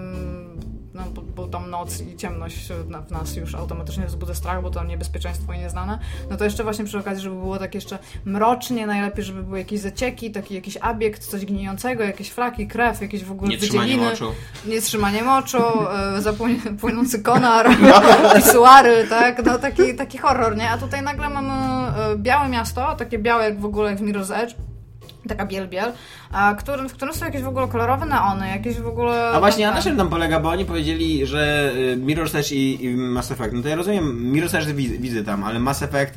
no, bo, bo tam noc i ciemność w nas już automatycznie wzbudza strach, bo to niebezpieczeństwo i nieznane, no to jeszcze właśnie przy okazji, żeby było tak jeszcze mrocznie, najlepiej, żeby były jakieś zacieki, taki jakiś abiekt, coś gnijącego, jakieś flaki, krew, jakieś w ogóle Nie trzymanie wydzieliny. moczu. Nietrzymanie moczu, e, płynący konar, pisuary, tak? No taki, taki horror, nie? A tutaj nagle mamy e, białe miasto, takie białe jak w ogóle jak w Mirror's Edge, taka biel biel, a którym, w którym są jakieś w ogóle kolorowe neony, jakieś w ogóle... A właśnie, a na czym tam polega? Bo oni powiedzieli, że y, Mirror's Edge i, i Mass Effect. No to ja rozumiem, Mirror's Edge widzę, widzę tam, ale Mass Effect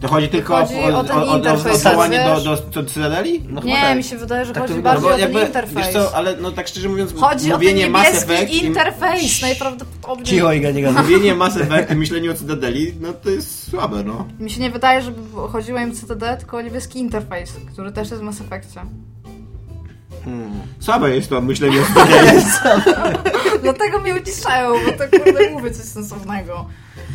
to chodzi tylko Chodzi o, o o, o, o odwołanie do, wiesz? do, do Cytadeli? No Nie, tak. mi się wydaje, że Tak chodzi bardziej o ten wiesz interfejs. co, ale no tak szczerze mówiąc, Chodzi o ten mówienie Mass niebieski Effect i, interfejs, najprawdopodobniej. Cicho, Iga, nie gadaj. mówienie Mass Effect i myślenie o Cytadeli, no to jest słabe, no. Mi się nie wydaje, żeby chodziło im o CTD, tylko o niebieski interfejs, który też jest w Mass Effectie. Słabe jest to myślenie o Cytadeli. Dlatego mnie uciszają, bo to kurde mówię coś sensownego.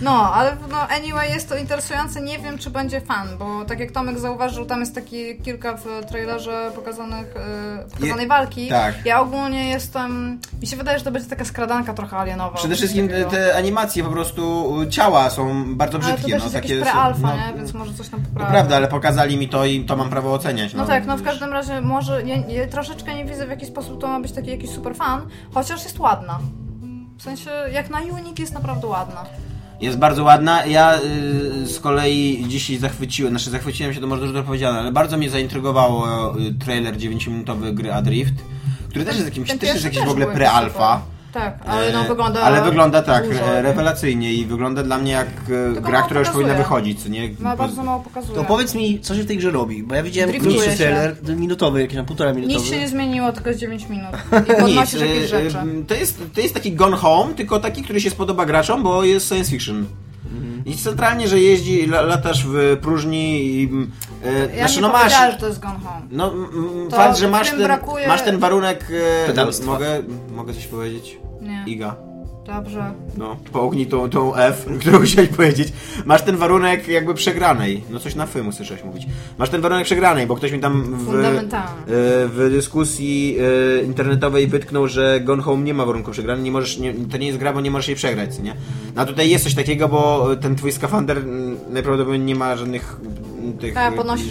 No, ale no anyway jest to interesujące, nie wiem czy będzie fan, bo tak jak Tomek zauważył, tam jest taki kilka w trailerze pokazanych, e, pokazanej Je- walki. tak. Ja ogólnie jestem, mi się wydaje, że to będzie taka skradanka trochę alienowa. Przede wszystkim te, animacje po prostu ciała są bardzo to brzydkie. no, jest takie pre-alfa, no, nie? Więc może coś tam To poprawi. prawda, ale pokazali mi to i to mam prawo oceniać. No tak, no w każdym razie może, ja, ja troszeczkę nie widzę w jaki sposób to ma być taki jakiś super fan, chociaż jest ładna. W sensie, jak na Unity jest naprawdę ładna. Jest bardzo ładna. Ja y, z kolei dzisiaj zachwyciłem, znaczy zachwyciłem się, to może dużo powiedziane, ale bardzo mnie zaintrygowało y, trailer 9-minutowy gry Adrift, który też jest jakimś, Ten też jest pierwszy jakiś też w ogóle był pre-alfa. super. Tak, ale no E, wygląda Ale wygląda tak, dużo, e, nie? rewelacyjnie i wygląda dla mnie jak e, gra, mało która już powinna wychodzić, co nie? Ma bardzo mało pokazuje. To powiedz mi, co się w tej grze robi, bo ja widziałem krótszy trailer, minutowy, jakiś tam półtora Nic minutowy. się nie zmieniło, tylko z 9 minut. I Nic, podnosisz jakieś rzeczy. to, jest, to jest taki Gone Home, tylko taki, który się spodoba graczom, bo jest science fiction. Mhm. I centralnie, że jeździ, la, latasz w próżni i... E, Ja znaczy, nie no masz... że to jest Gone Home. No, To fakt, że masz ten, brakuje- masz ten warunek... E, mogę, mogę coś powiedzieć? Nie. Iga. Dobrze. No, połknij tą, tą F, którą chciałeś powiedzieć. Masz ten warunek jakby przegranej. No coś na F słyszałeś mówić. Masz ten warunek przegranej, bo ktoś mi tam w, e, w dyskusji e, internetowej wytknął, że Gone Home nie ma warunku przegranej, nie możesz, nie, to nie jest gra, bo nie możesz jej przegrać, nie? No a tutaj jest coś takiego, bo ten twój skafander mm, najprawdopodobniej nie ma żadnych tych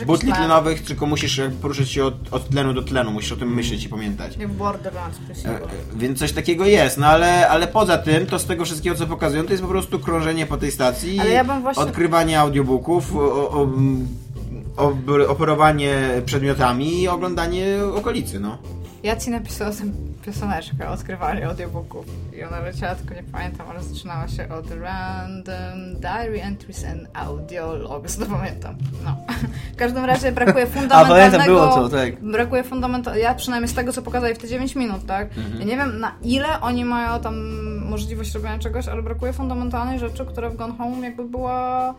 butli tlen. tlenowych, tylko musisz jakby poruszać się od, od tlenu do tlenu, musisz o tym myśleć i pamiętać. Jak Borderlands. E, Więc coś takiego jest, no ale, ale poza tym, to z tego wszystkiego co pokazują, to jest po prostu krążenie po tej stacji, ja właśnie- odkrywanie audiobooków, o, o, operowanie przedmiotami i oglądanie okolicy, no. Ja ci napisałam pioseneczkę o odkrywaniu audiobooków i ona leciała, tylko nie pamiętam, ale zaczynała się od Random Diary Entries and Audio Logs, to pamiętam. No. W każdym razie brakuje fundamentalnego... pamiętam, było to, tak. Brakuje fundamentalnego... Ja przynajmniej z tego, co pokazali w te 9 minut, tak? Mhm. Ja nie wiem, na ile oni mają tam możliwość robienia czegoś, ale brakuje fundamentalnej rzeczy, która w Gone Home jakby była...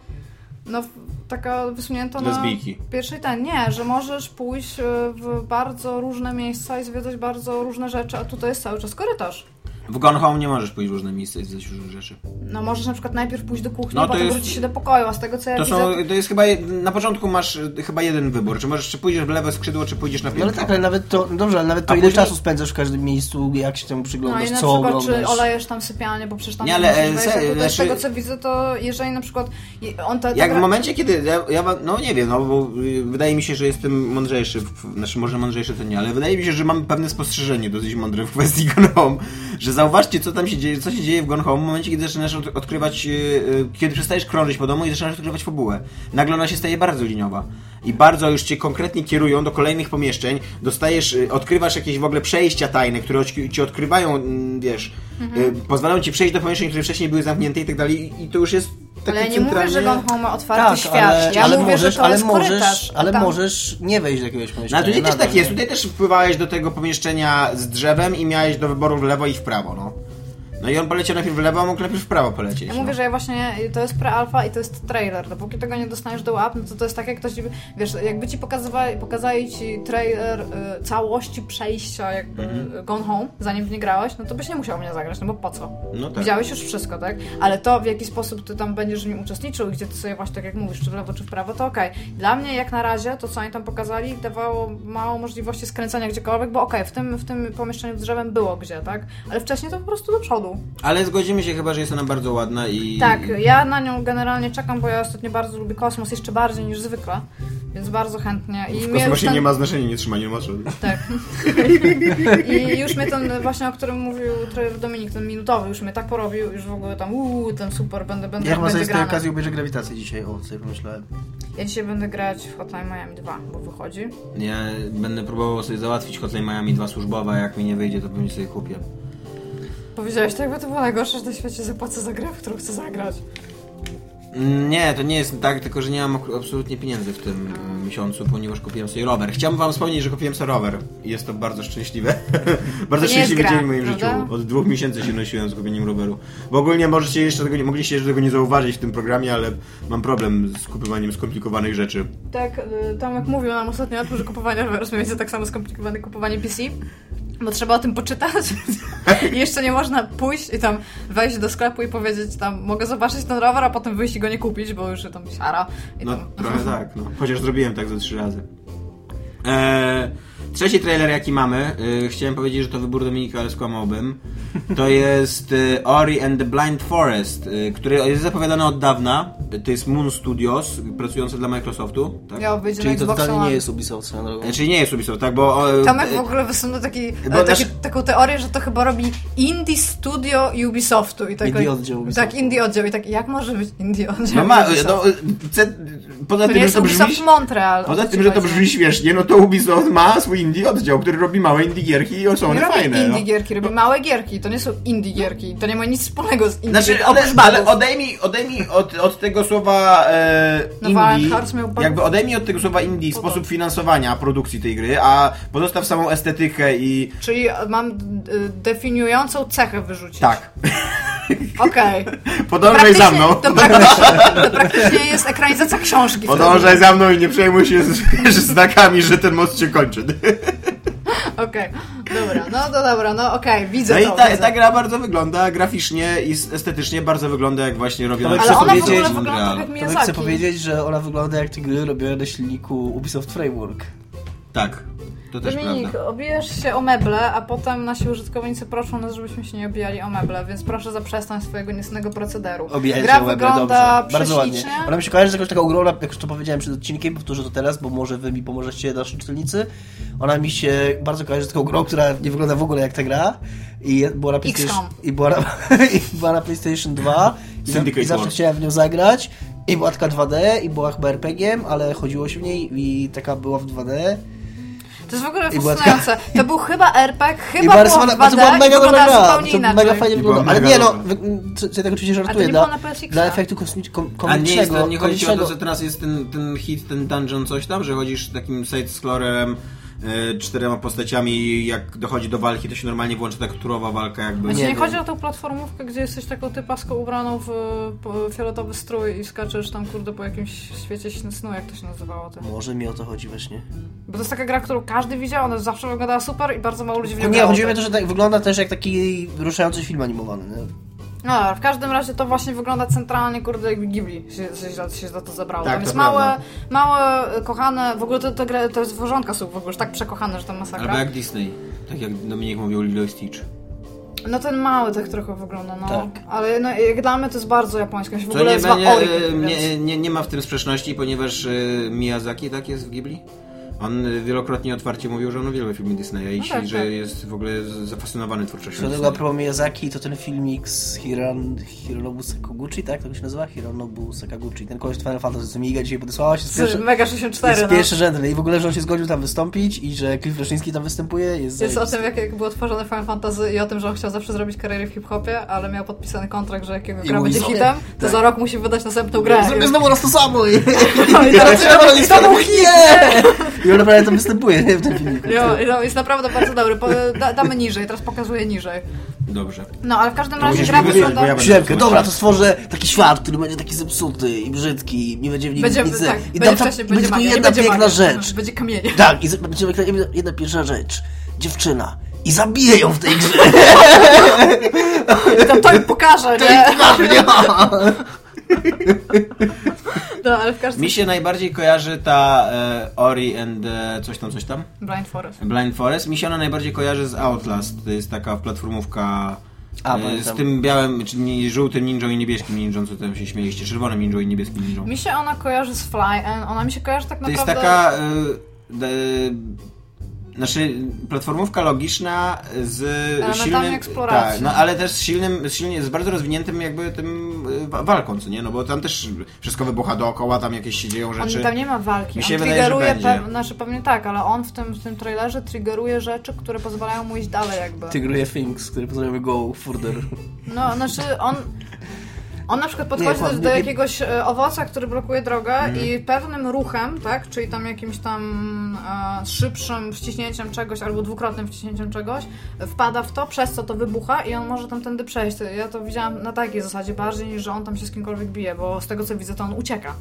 No, taka wysunięta na pierwszej ten. Nie, że możesz pójść e, w bardzo różne miejsca i zwiedzać bardzo różne rzeczy, a tutaj jest cały czas korytarz. W Gone Home nie możesz pójść w różne miejsca i zjeść różne rzeczy. No możesz na przykład najpierw pójść do kuchni, No, to potem jest- wrócić się do pokoju, a z tego co ja To, widzę... są, to jest chyba, na początku masz y, chyba jeden wybór, czy możesz, czy pójdziesz w lewe skrzydło, czy pójdziesz na No ale piętro. tak, ale nawet to, no dobrze, ale nawet to A ile później- czasu spędzasz w każdym miejscu, jak się temu No przyglądasz, i na co przykład, czy oglądasz. olejesz tam sypialnię, bo przecież tam Nie, nie, ale, e, se- tutaj znaczy- z tego co widzę, to jeżeli na przykład on ta, ta Jak w gra- momencie, kiedy ja, ja no nie wiem, no bo y, wydaje mi się, że jestem mądrzejszy, w, znaczy może mądrzejszy to nie, ale wydaje mi się, że mam pewne spostrzeżenie dosyć mądre w kwestii Gone Home, że zauważcie, co tam się dzieje, co się dzieje w Gone Home w momencie, kiedy zaczynasz od, odkrywać, y, y, kiedy przestajesz krążyć po domu i zaczynasz odkrywać fabułę. Nagle ona się staje bardzo liniowa i bardzo już cię konkretnie kierują do kolejnych pomieszczeń, dostajesz, y, odkrywasz jakieś w ogóle przejścia tajne, które ci- odkrywają, mm, wiesz, y, pozwalają ci przejść do pomieszczeń, które wcześniej były zamknięte i tak dalej i- to już jest taki Ale ja nie mówię, że Gone Home ma otwarty Tak, świat. ale, ja ale mówię, możesz, że to ale jest możesz, korytarz. ale Tam- możesz nie wejść do jakiegoś No pomieszczenia. a tutaj też tak jest, tutaj też wpływałeś do tego pomieszczenia z drzewem i miałeś do wyboru w lewo i w prawo, no. No i on poleciał najpierw w lewo, a mógł najpierw w prawo polecieć. Ja no. mówię, że ja właśnie to jest pre-alpha i to jest trailer. Dopóki tego nie dostaniesz do łap, no to to jest tak jak ktoś, wiesz, jakby ci pokazywali, pokazali ci trailer y, całości przejścia jakby Mhm. Gone Home, zanim w nie grałeś, no to byś nie musiał mnie zagrać, no bo po co? No tak. Widziałeś już wszystko, tak? Ale to w jaki sposób ty tam będziesz w nim uczestniczył i gdzie ty sobie właśnie tak jak mówisz, czy w lewo, czy w prawo, to okej. Dla mnie jak na razie to, co oni tam pokazali, dawało mało możliwości skręcania gdziekolwiek, bo okej, w, tym, w tym pomieszczeniu z drzewem było gdzie, tak? Ale wcześniej to po prostu do przodu. Ale zgodzimy się chyba, że jest ona bardzo ładna i... Tak, ja na nią generalnie czekam, bo ja ostatnio bardzo lubię kosmos, jeszcze bardziej niż zwykle, więc bardzo chętnie. I W kosmosie ten- nie ma znaczenia nietrzymanie maszyny. Tak. I już mnie ten właśnie, o którym mówił trailer Dominik, ten minutowy, już mnie tak porobił, już w ogóle tam uuu, ten super, będę, będę, Ja chyba będę sobie z tej grana. okazji obejrzę grawitację dzisiaj, o, sobie pomyślałem. Ja dzisiaj będę grać w Hotline Miami 2, bo wychodzi. Ja będę próbował sobie załatwić Hotline Miami 2 służbowe, a jak mi nie wyjdzie, to pewnie sobie kupię. Powiedziałeś tak, jakby to było najgorsze, że na świecie zapłacę za grę, w którą chcę zagrać. Nie, to nie jest tak, tylko że nie mam absolutnie pieniędzy w tym miesiącu, ponieważ kupiłem sobie rower. Chciałbym wam wspomnieć, że kupiłem sobie rower. Jest to bardzo szczęśliwe. bardzo To jest szczęśliwy gra, dzień w moim prawda? życiu. Od dwóch miesięcy się nosiłem z kupieniem roweru. Bo ogólnie możecie jeszcze tego, mogliście jeszcze tego nie zauważyć w tym programie, ale mam problem z kupywaniem skomplikowanych rzeczy. Tak, y, Tomek mówił nam ostatnio o tym, że kupowanie rowerów będzie tak samo skomplikowane jak kupowanie PC. Bo trzeba o tym poczytać i jeszcze nie można pójść i tam wejść do sklepu i powiedzieć tam mogę zobaczyć ten rower, a potem wyjść i go nie kupić, bo już tam siara. I No tam... trochę tak, no. Chociaż zrobiłem tak ze trzy razy. Eee, trzeci trailer jaki mamy, e, chciałem powiedzieć, że to wybór Dominika, ale skłamałbym. To jest e, Ori and the Blind Forest, e, który jest zapowiadany od dawna. To jest Moon Studios, pracujące dla Microsoftu. Tak? Miało być Czyli to totalnie One. nie jest Ubisoft swoją drogą. E, Czyli nie jest Ubisoft, tak? Bo, e, Tomek e, w ogóle wysunął taki, e, taki, nasz- taką teorię, że to chyba robi Indie Studio Ubisoftu. I tak, Indie oddział Ubisoftu. Tak, Indie oddział. I tak, jak może być Indie oddział No ma, no, ce, poza to tym, że jest to brzmi... Ubisoft Montreal. o Poza tym, że to brzmi śmiesznie, no to Ubisoft ma swój indie oddział, który robi małe indie gierki i są Nie one robi fajne. indie no. gierki, robi małe gierki. To nie są indie gierki. To nie ma nic wspólnego z indie Znaczy, ale, ale odejmij, odejmij od, od tego słowa e, No, indie, jakby odejmij od tego słowa indie sposób finansowania produkcji tej gry, a pozostaw samą estetykę i Czyli mam y, definiującą cechę wyrzucić. tak. Okej. Podążaj za mną. To praktycznie, to praktycznie jest ekranizacja książki. Podążaj za mną i nie przejmuj się z, z znakami, że ten most się kończy. Okej, dobra, no to dobra, no okej, widzę No i to. ta, widzę. ta gra bardzo wygląda graficznie i estetycznie bardzo wygląda jak właśnie robiona Ale przez Ale ona w ogóle wygląda tak jak chcę powiedzieć, że ona wygląda jak te gry robione na silniku Ubisoft Framework. Tak, to też Dominik, prawda. obijasz się o meble, a potem nasi użytkownicy proszą nas, żebyśmy się nie obijali o meble, więc proszę zaprzestań swojego niecnego procederu. Obijać Gra się o meble, wygląda dobrze. Bardzo ładnie. Ona mi się kojarzy z jakąś taką grą, jak już to powiedziałem przed odcinkiem, powtórzę to teraz, bo może wy mi pomożecie, nasi czytelnicy. Ona mi się bardzo kojarzy z taką grą, która nie wygląda w ogóle jak ta gra. I była na PlayStation, i była na, i była na PlayStation 2 i, i zawsze chciałem w nią zagrać. I była taka 2D i była chyba RPG-iem, ale chodziło się w niej i taka była w 2D. To jest w ogóle fascynujące. To był chyba RPG, chyba było w bo to była 2D mega dobra gra, to mega fajnie I była wygląda. Ale nie no, co ja tego oczywiście to żartuję, nie było dla, dla efektu kosmicz- kom- A nie, jest, nie chodzi o to, że teraz jest ten, ten hit, ten dungeon coś tam, że chodzisz takim side-scrollerem czterema postaciami jak dochodzi do walki, to się normalnie włącza ta turowa walka jakby. Znaczy, Nie nie, chodzi o tą platformówkę, gdzie jesteś taką typaską ubraną w fioletowy strój i skaczesz tam, kurde, po jakimś świecie snu, jak to się nazywało. To. Może mi o to chodzi właśnie. Bo to jest taka gra, którą każdy widział, ona zawsze wyglądała super i bardzo mało ludzi w nią Nie, chodziło mi o to, że tak wygląda też jak taki ruszający film animowany, nie? No, ale w każdym razie to właśnie wygląda centralnie, kurde, jakby Ghibli się, się, za- się za to zabrało. Tak, tam to jest prawda. małe, małe, e, kochane, w ogóle to, to, gra- to jest zwierzątka są w ogóle już tak przekochane, że to masakra. Albo jak Disney. Tak jak Dominik mówił Lilo i Stitch. No ten mały tak trochę wygląda, no. Tak. Ale no, jak dla mnie to jest bardzo japońskie. W ogóle nie, będzie, Ori, e, nie, nie, nie ma w tym sprzeczności, ponieważ e, Miyazaki tak jest w Ghibli. On wielokrotnie otwarcie mówił, że on uwielbia filmy Disneya i No tak, że tak. jest w ogóle z- zafascynowany twórczością Swoją drogą, propos Miyazaki, to ten filmik z Hiran, Hironobu Sakaguchi, tak? Tak się nazywa? Hironobu Sakaguchi. Ten koleś z Final Fantasy, co Miga dzisiaj podesłała się z Z pierwszy, Mega 64, jest no. pierwszy rzęd. I w ogóle, że on się zgodził tam wystąpić i że Cliff Leszyński tam występuje, jest Jest o tym, jak, jak było tworzone Final Fantasy i o tym, że on chciał zawsze zrobić karierę w hip-hopie, ale miał podpisany kontrakt, że jak jego I gra będzie hitem, to tak. za rok musi wydać następną grę. Zrobię znowu raz to samo i... No i teraz I to był hit! I on naprawdę tam występuje nie, w tym filmiku. Jo, i to jest naprawdę bardzo dobry. Po, da, damy niżej, teraz pokazuję niżej. Dobrze. No, ale w każdym razie musisz gra wygląda... ja Siemkę, dobra, to stworzę taki świat, który będzie taki zepsuty i brzydki, nie będzie w nim Będzie, nic. tak, I będzie tam, tam wcześniej, będzie będzie tylko jedna nie będzie piękna magia. rzecz. Będzie kamienie. Tak, i z- będzie jedna- jedna pierwsza rzecz. Dziewczyna. I zabiję ją w tej grze. I to, to im pokaże, nie? No, ale w każdym Mi się najbardziej kojarzy ta e, Ori and e, coś tam, coś tam. Blind Forest. Blind Forest. Mi się ona najbardziej kojarzy z Outlast. To jest taka platformówka A, e, z tym białym, czy nie, żółtym ninją i niebieskim ninją, co tam się śmieliście. Czerwonym ninją i niebieskim ninją. Mi się ona kojarzy z Fly, and ona mi się kojarzy tak To jest naprawdę... taka... E, de, znaczy, platformówka logiczna z Elementami silnym... eksploracji. Tak, no ale też z silnym, z silnie, z bardzo rozwiniętym jakby tym wa- walką, co nie? No bo tam też wszystko wybucha dookoła, tam jakieś się dzieją On, rzeczy. tam nie ma walki. Mi się on wydaje, że triggeruje, będzie. pe- znaczy pewnie tak, ale on w tym, w tym trailerze triggeruje rzeczy, które pozwalają mu iść dalej jakby. Tygruje Things, który pozwolił go further. No, znaczy on... On na przykład podchodzi Nie, do, jakiegoś e, owoca, który blokuje drogę Mhm. i pewnym ruchem, tak, czyli tam jakimś tam e, szybszym wciśnięciem czegoś albo dwukrotnym wciśnięciem czegoś, wpada w to, przez co to wybucha i on może tamtędy przejść. Ja to widziałam na takiej zasadzie bardziej niż, że on tam się z kimkolwiek bije, bo z tego co widzę to on ucieka.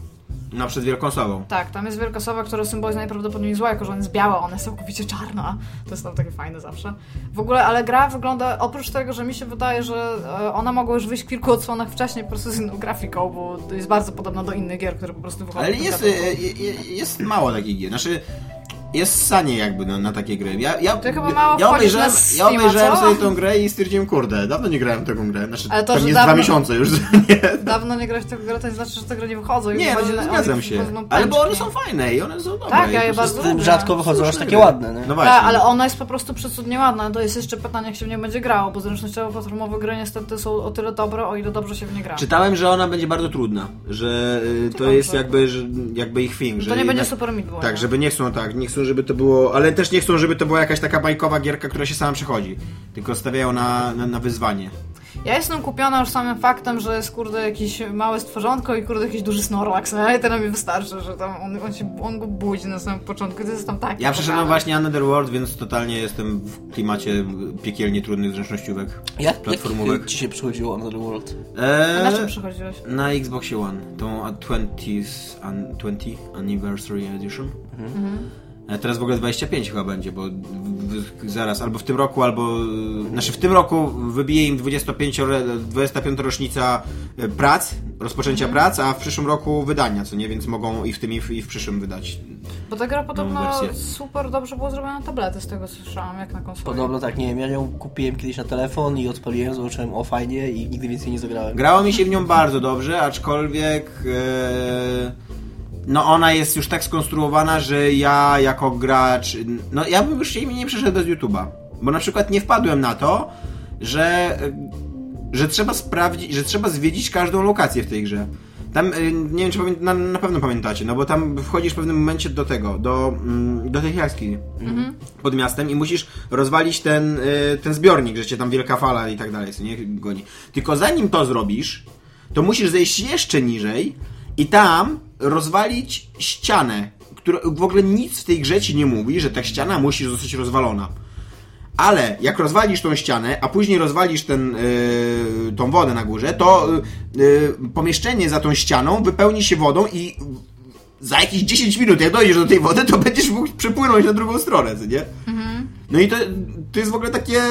No przed wielką sobą. Tak, tam jest wielka sowa, która symbolizuje najprawdopodobniej zła, jako że ona jest biała, ona jest całkowicie czarna. To jest tam takie fajne zawsze. W ogóle, ale gra wygląda, oprócz tego, że mi się wydaje, że e, ona mogła już wyjść w kilku odsłonach wcześniej po prostu z inną grafiką, bo to jest bardzo podobna do innych gier, które po prostu wychodzą. Ale jest, e, je- je- jest mało takich gier. Znaczy, jest sanie jakby na, na takie gry. Ja, ja, Ty chyba mało ja obejrzałem, ja obejrzałem sobie tą grę i stwierdziłem, kurde, dawno nie grałem w taką grę. Znaczy, Ale to, pewnie dawno- dwa miesiące już, nie? Dawno nie grać w tę grę, to nie znaczy, że te gry nie wychodzą. i Nie, no, na- zgadzam się. wychodzą Ale bo one są fajne i one są dobre. Tak, ja je bardzo lubię. Rzadko wychodzą aż takie ładne, nie? No właśnie. Tak, ale ona jest po prostu przecudnie ładna. To jest jeszcze pytanie, jak się w nią będzie grało, bo zręcznościowo platformowe gry niestety są o tyle dobre, o ile dobrze się w nie gra. Czytałem, że ona będzie bardzo trudna, że y, to jest jakby, ich thing. To że nie będzie Super Meat Tak, nie? żeby nie chcą tak, nie chcą, żeby to było, ale też nie chcą, żeby to była jakaś taka bajkowa gierka, która się sama przechodzi. Tylko stawiają na, na, na wyzwanie. Ja jestem kupiona już samym faktem, że jest kurde jakieś małe stworzonko i kurde jakiś duży Snorlax, no i to na mnie wystarczy, że tam on, on, się, on go budzi na samym początku, to jest tam taki Ja przeszedłem właśnie Another World, więc totalnie jestem w klimacie piekielnie trudnych zręcznościówek. Jak, Platformówek. jak ci się przychodziło Another World? A na czym Eee, przychodziłeś? na Xboxie One, tą a 20th, an, 20 Anniversary Edition. E, Teraz w ogóle 25 chyba będzie, bo w, w, zaraz, albo w tym roku, albo... e, Znaczy w tym roku wybije im 25, ro- 25 rocznica e, prac, rozpoczęcia prac, a w przyszłym roku wydania, co nie? Więc mogą i w tym, i w, i w przyszłym wydać. Bo ta gra podobno wersję. super dobrze było zrobiona na tablety, z tego słyszałam, jak na konsoli. Podobno tak, nie wiem, ja ją kupiłem kiedyś na telefon i odpaliłem, zobaczyłem o fajnie i nigdy więcej nie zagrałem. Grało mi się w nią bardzo dobrze, aczkolwiek e, no ona jest już tak skonstruowana, że ja jako gracz, no ja bym już jej nie przeszedł z YouTube'a, bo na przykład nie wpadłem na to, że że trzeba sprawdzić, że trzeba zwiedzić każdą lokację w tej grze. Tam, y, nie wiem czy pamię- na, na pewno pamiętacie, no bo tam wchodzisz w pewnym momencie do tego, do, mm, do tej jaskini pod miastem i musisz rozwalić ten, y, ten zbiornik, że cię tam wielka fala i tak dalej, co nie goni. Tylko zanim to zrobisz, to musisz zejść jeszcze niżej i tam rozwalić ścianę, która w ogóle nic w tej grze ci nie mówi, że ta ściana musi zostać rozwalona. Ale jak rozwalisz tą ścianę, a później rozwalisz ten, yy, tą wodę na górze, to yy, pomieszczenie za tą ścianą wypełni się wodą i za jakieś 10 minut, jak dojdziesz do tej wody, to będziesz mógł przepłynąć na drugą stronę, nie? No i to, to jest w ogóle takie,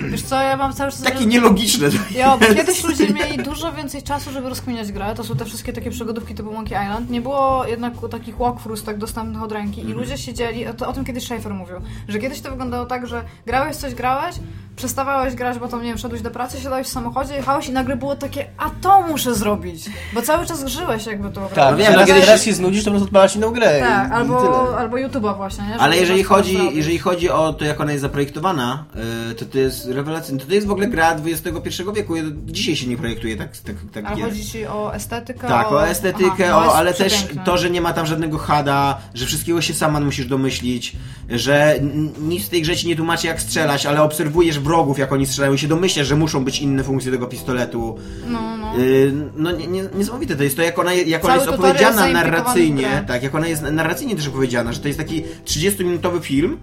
Wiesz co, ja mam cały czas... takie nielogiczne. Ja, kiedyś ludzie mieli dużo więcej czasu, żeby rozkminiać grę. To są te wszystkie takie przygodówki typu Monkey Island. Nie było jednak takich walkthroughs tak dostępnych od ręki i ludzie siedzieli, to o tym kiedyś Schaefer mówił, że kiedyś to wyglądało tak, że grałeś coś, grałeś, przestawałeś grać, bo tam, nie wiem, szedłeś do pracy, siadałeś w samochodzie, jechałeś i nagle było takie, a to muszę zrobić, bo cały czas żyłeś jakby to. Tak, No wiem, no kiedyś- teraz się znudzisz, to po prostu odpalasz inną grę. Tak, albo, albo YouTube'a właśnie, nie? Ale jeżeli chodzi, jeżeli chodzi o to, jak ona jest zaprojektowana, yy, to to jest rewelacyjne. To to jest w ogóle gra XXI wieku. Dzisiaj się nie projektuje tak, tak, tak Ale chodzi ci o estetykę? Tak, o estetykę, Aha, no o, ale też to, że nie ma tam żadnego hada, że wszystkiego się sama musisz domyślić, że nic w tej grze ci nie tłumaczy jak strzelać, ale obserwujesz wrogów, jak oni strzelają się domyślasz, że muszą być inne funkcje tego pistoletu. No, no. Yy, no nie, nie, niesamowite to jest to, jak ona, jak ona jest opowiedziana narracyjnie, tak, jak ona jest narracyjnie też opowiedziana, że to jest taki 30-minutowy film,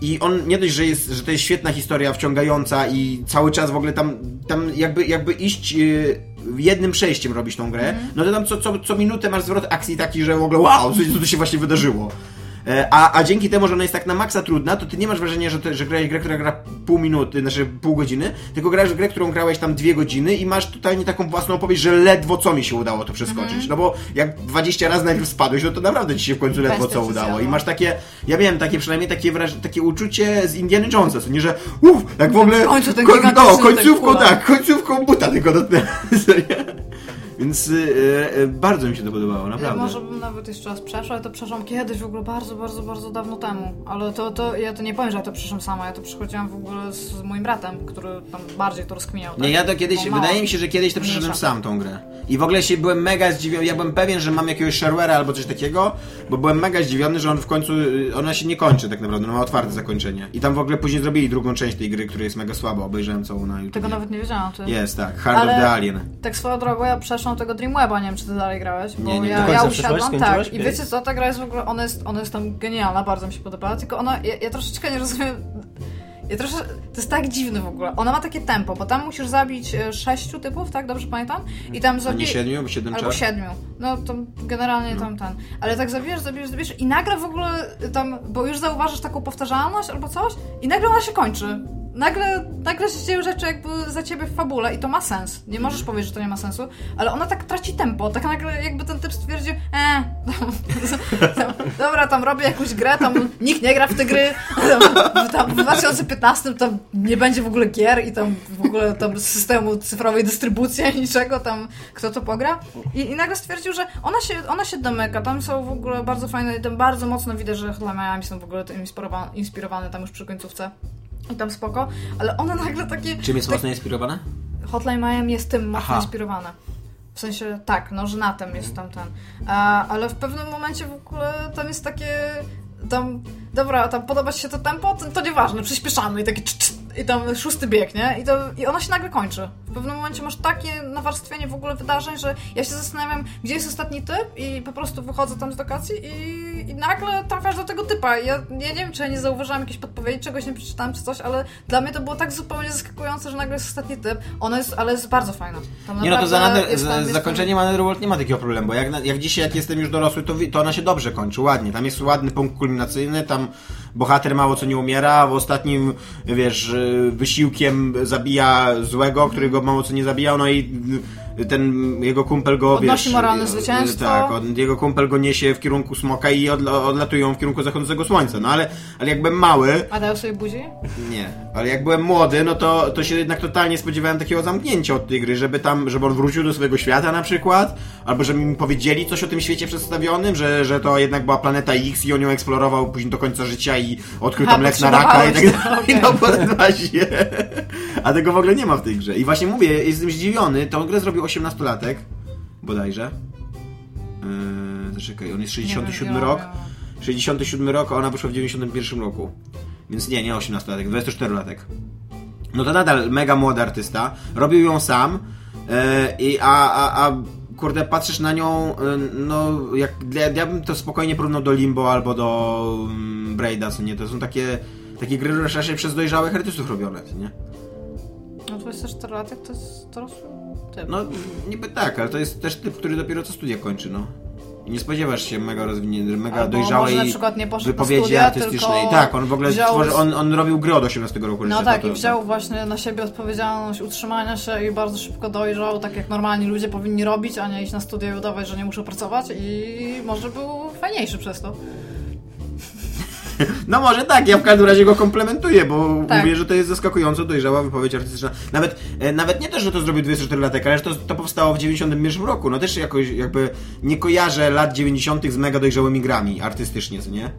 i on nie dość, że, jest, że to jest świetna historia, wciągająca i cały czas w ogóle tam, tam jakby, jakby iść yy, jednym przejściem robić tą grę, Mhm. no to tam co, co, co minutę masz zwrot akcji taki, że w ogóle wow, co, co tu się właśnie wydarzyło. E, A, a dzięki temu, że ona jest tak na maksa trudna, to ty nie masz wrażenia, że, to, że grałeś grę, która gra pół minuty, znaczy pół godziny, tylko grasz w grę, którą grałeś tam dwie godziny i masz totalnie taką własną opowieść, że ledwo co mi się udało to przeskoczyć. Mhm. No bo jak 20 razy najpierw spadłeś, no to naprawdę ci się w końcu ledwo co udało. I masz takie, ja miałem takie przynajmniej takie, wraż- takie uczucie z Indiana Jonesa, co nie, że uff, jak w ogóle, W końcu ten ko- gigantyczny no, końcówką tak, końcówką buta tylko dotknąłem. Więc y, bardzo mi się to podobało, Ja naprawdę. może bym nawet jeszcze raz przeszła, ale to przeszłam kiedyś w ogóle bardzo, bardzo, bardzo dawno temu. Ale to, to ja to nie powiem, że ja to przeszłam sama, ja to przechodziłam w ogóle z moim bratem, który tam bardziej to rozkminiał. Tak? Nie, ja to kiedyś, Bo wydaje mi się, że kiedyś to przeszedłem sam tą grę. I w ogóle się byłem mega zdziwiony, ja byłem pewien, że mam jakiegoś sharewara albo coś takiego, bo byłem mega zdziwiony, że on w końcu, ona się nie kończy tak naprawdę, ona ma otwarte zakończenie. I tam w ogóle później zrobili drugą część tej gry, która jest mega słaba, obejrzałem całą na YouTube. Tego nawet nie wiedziałam. Ty. Jest, tak, Heart Ale- of the Alien. Tak swoją drogą, ja przeszłam tego Dreamweba, nie wiem czy ty dalej grałeś, bo Nie, nie, ja, ja usiadłam, tak, i wiecie co, ta gra jest w ogóle, ona jest, ona jest tam genialna, bardzo mi się podobała, tylko ona, ja, ja troszeczkę nie rozumiem, ja troszeczkę, to jest tak dziwne w ogóle, ona ma takie tempo, bo tam musisz zabić e, sześciu typów, tak, dobrze pamiętam? I tam A nie siedmiu, bo siedem Albo siedmiu. No to generalnie tam ten. Ale tak zabijasz, zabijasz, zabijasz i nagle w ogóle tam, bo już zauważysz taką powtarzalność albo coś i nagle ona się kończy. Nagle, nagle się dzieją rzeczy jakby za ciebie w fabule i to ma sens. Nie możesz powiedzieć, że to nie ma sensu, ale ona tak traci tempo. Tak nagle jakby ten typ stwierdził, e, tam, dobra, tam robię jakąś grę, tam nikt nie gra w te gry, tam, tam w 2015 tam nie będzie w ogóle gier i tam w ogóle tam systemu cyfrowej dystrybucji niczego, tam kto to pogra. I, i nagle stwierdził, że ona się, ona się domyka, tam są w ogóle bardzo fajne, i tam bardzo mocno widać, że chyba Miami są w ogóle inspirowane, inspirowane tam już przy końcówce. I tam spoko, ale ona nagle takie... Czym jest tak, mocno inspirowana? Hotline Miami jest tym mocno Aha. inspirowane. W sensie, tak, no, że na tym jest tam ten. A, ale w pewnym momencie w ogóle tam jest takie. Tam, dobra, tam podoba ci się to tempo, to, to nieważne, przyspieszamy i taki cz, cz, i tam szósty bieg, nie? I, to, I ona się nagle kończy. W pewnym momencie masz takie nawarstwienie w ogóle wydarzeń, że ja się zastanawiam, gdzie jest ostatni typ i po prostu wychodzę tam z lokacji i, i nagle trafiasz do tego typa. Ja, ja nie wiem, czy ja nie zauważyłam jakiejś podpowiedzi, czegoś nie przeczytałam czy coś, ale dla mnie to było tak zupełnie zaskakujące, że nagle jest ostatni typ. Ona jest, ale jest bardzo fajna. Tam Nie no to za, nader, tam- za jest zakończeniem Underworld nie ma takiego problemu, bo jak, jak dzisiaj, jak jestem już dorosły, to, to ona się dobrze kończy, ładnie. Tam jest ładny punkt kulminacyjny, tam bohater mało co nie umiera, w ostatnim, wiesz, wysiłkiem zabija złego, który go mało co nie zabijał, no i ten jego kumpel go, Odnosi wiesz... moralne zwycięstwo. Tak, on, jego kumpel go niesie w kierunku smoka i odla, odlatują w kierunku zachodzącego słońca, no ale, ale jak byłem mały, A dają sobie buzi? nie, ale jak byłem młody, no to, to się jednak totalnie spodziewałem takiego zamknięcia od tej gry, żeby tam, żeby on wrócił do swojego świata na przykład, albo żeby mi powiedzieli coś o tym świecie przedstawionym, że, że to jednak była planeta X i on ją eksplorował później do końca życia i odkrył tam lek na raka i tak dalej. okej. No właśnie. A tego w ogóle nie ma w tej grze. I właśnie mówię, jestem zdziwiony, tą grę zrobił 18-latek, bodajże. Yy, zaczekaj, on jest 67 Nie rok. nie wiem. 67 rok, a ona wyszła w 91 roku. Więc nie, nie 18-latek, 24-latek. No to nadal mega młody artysta. Robił ją sam. e, i, a, a, a kurde, patrzysz na nią, y, no, jak, ja, ja bym to spokojnie porównał do Limbo albo do um, Braida, nie? To są takie, takie gry raczej przez dojrzałych artystów robione, nie? No 24 lat, jak to jest dorosły typ. No, niby tak, ale to jest też typ, który dopiero co studia kończy, no. I nie spodziewasz się mega rozwiniętej, mega Albo dojrzałej na przykład nie poszedł wypowiedzi studia, artystycznej. Tak, on w ogóle wziął- tworzy, on, on robił gry od 18 roku No tak, to- i wziął właśnie na siebie odpowiedzialność utrzymania się i bardzo szybko dojrzał, tak jak normalni ludzie powinni robić, a nie iść na studia i udawać, że nie muszą pracować i może był fajniejszy przez to. No może tak, ja w każdym razie go komplementuję, bo Tak. mówię, że to jest zaskakująco dojrzała wypowiedź artystyczna. Nawet, e, nawet nie to, że to zrobił 24 latek, ale że to, to powstało w 91 roku. No też jakoś jakby nie kojarzę lat 90 z mega dojrzałymi grami artystycznie, co nie?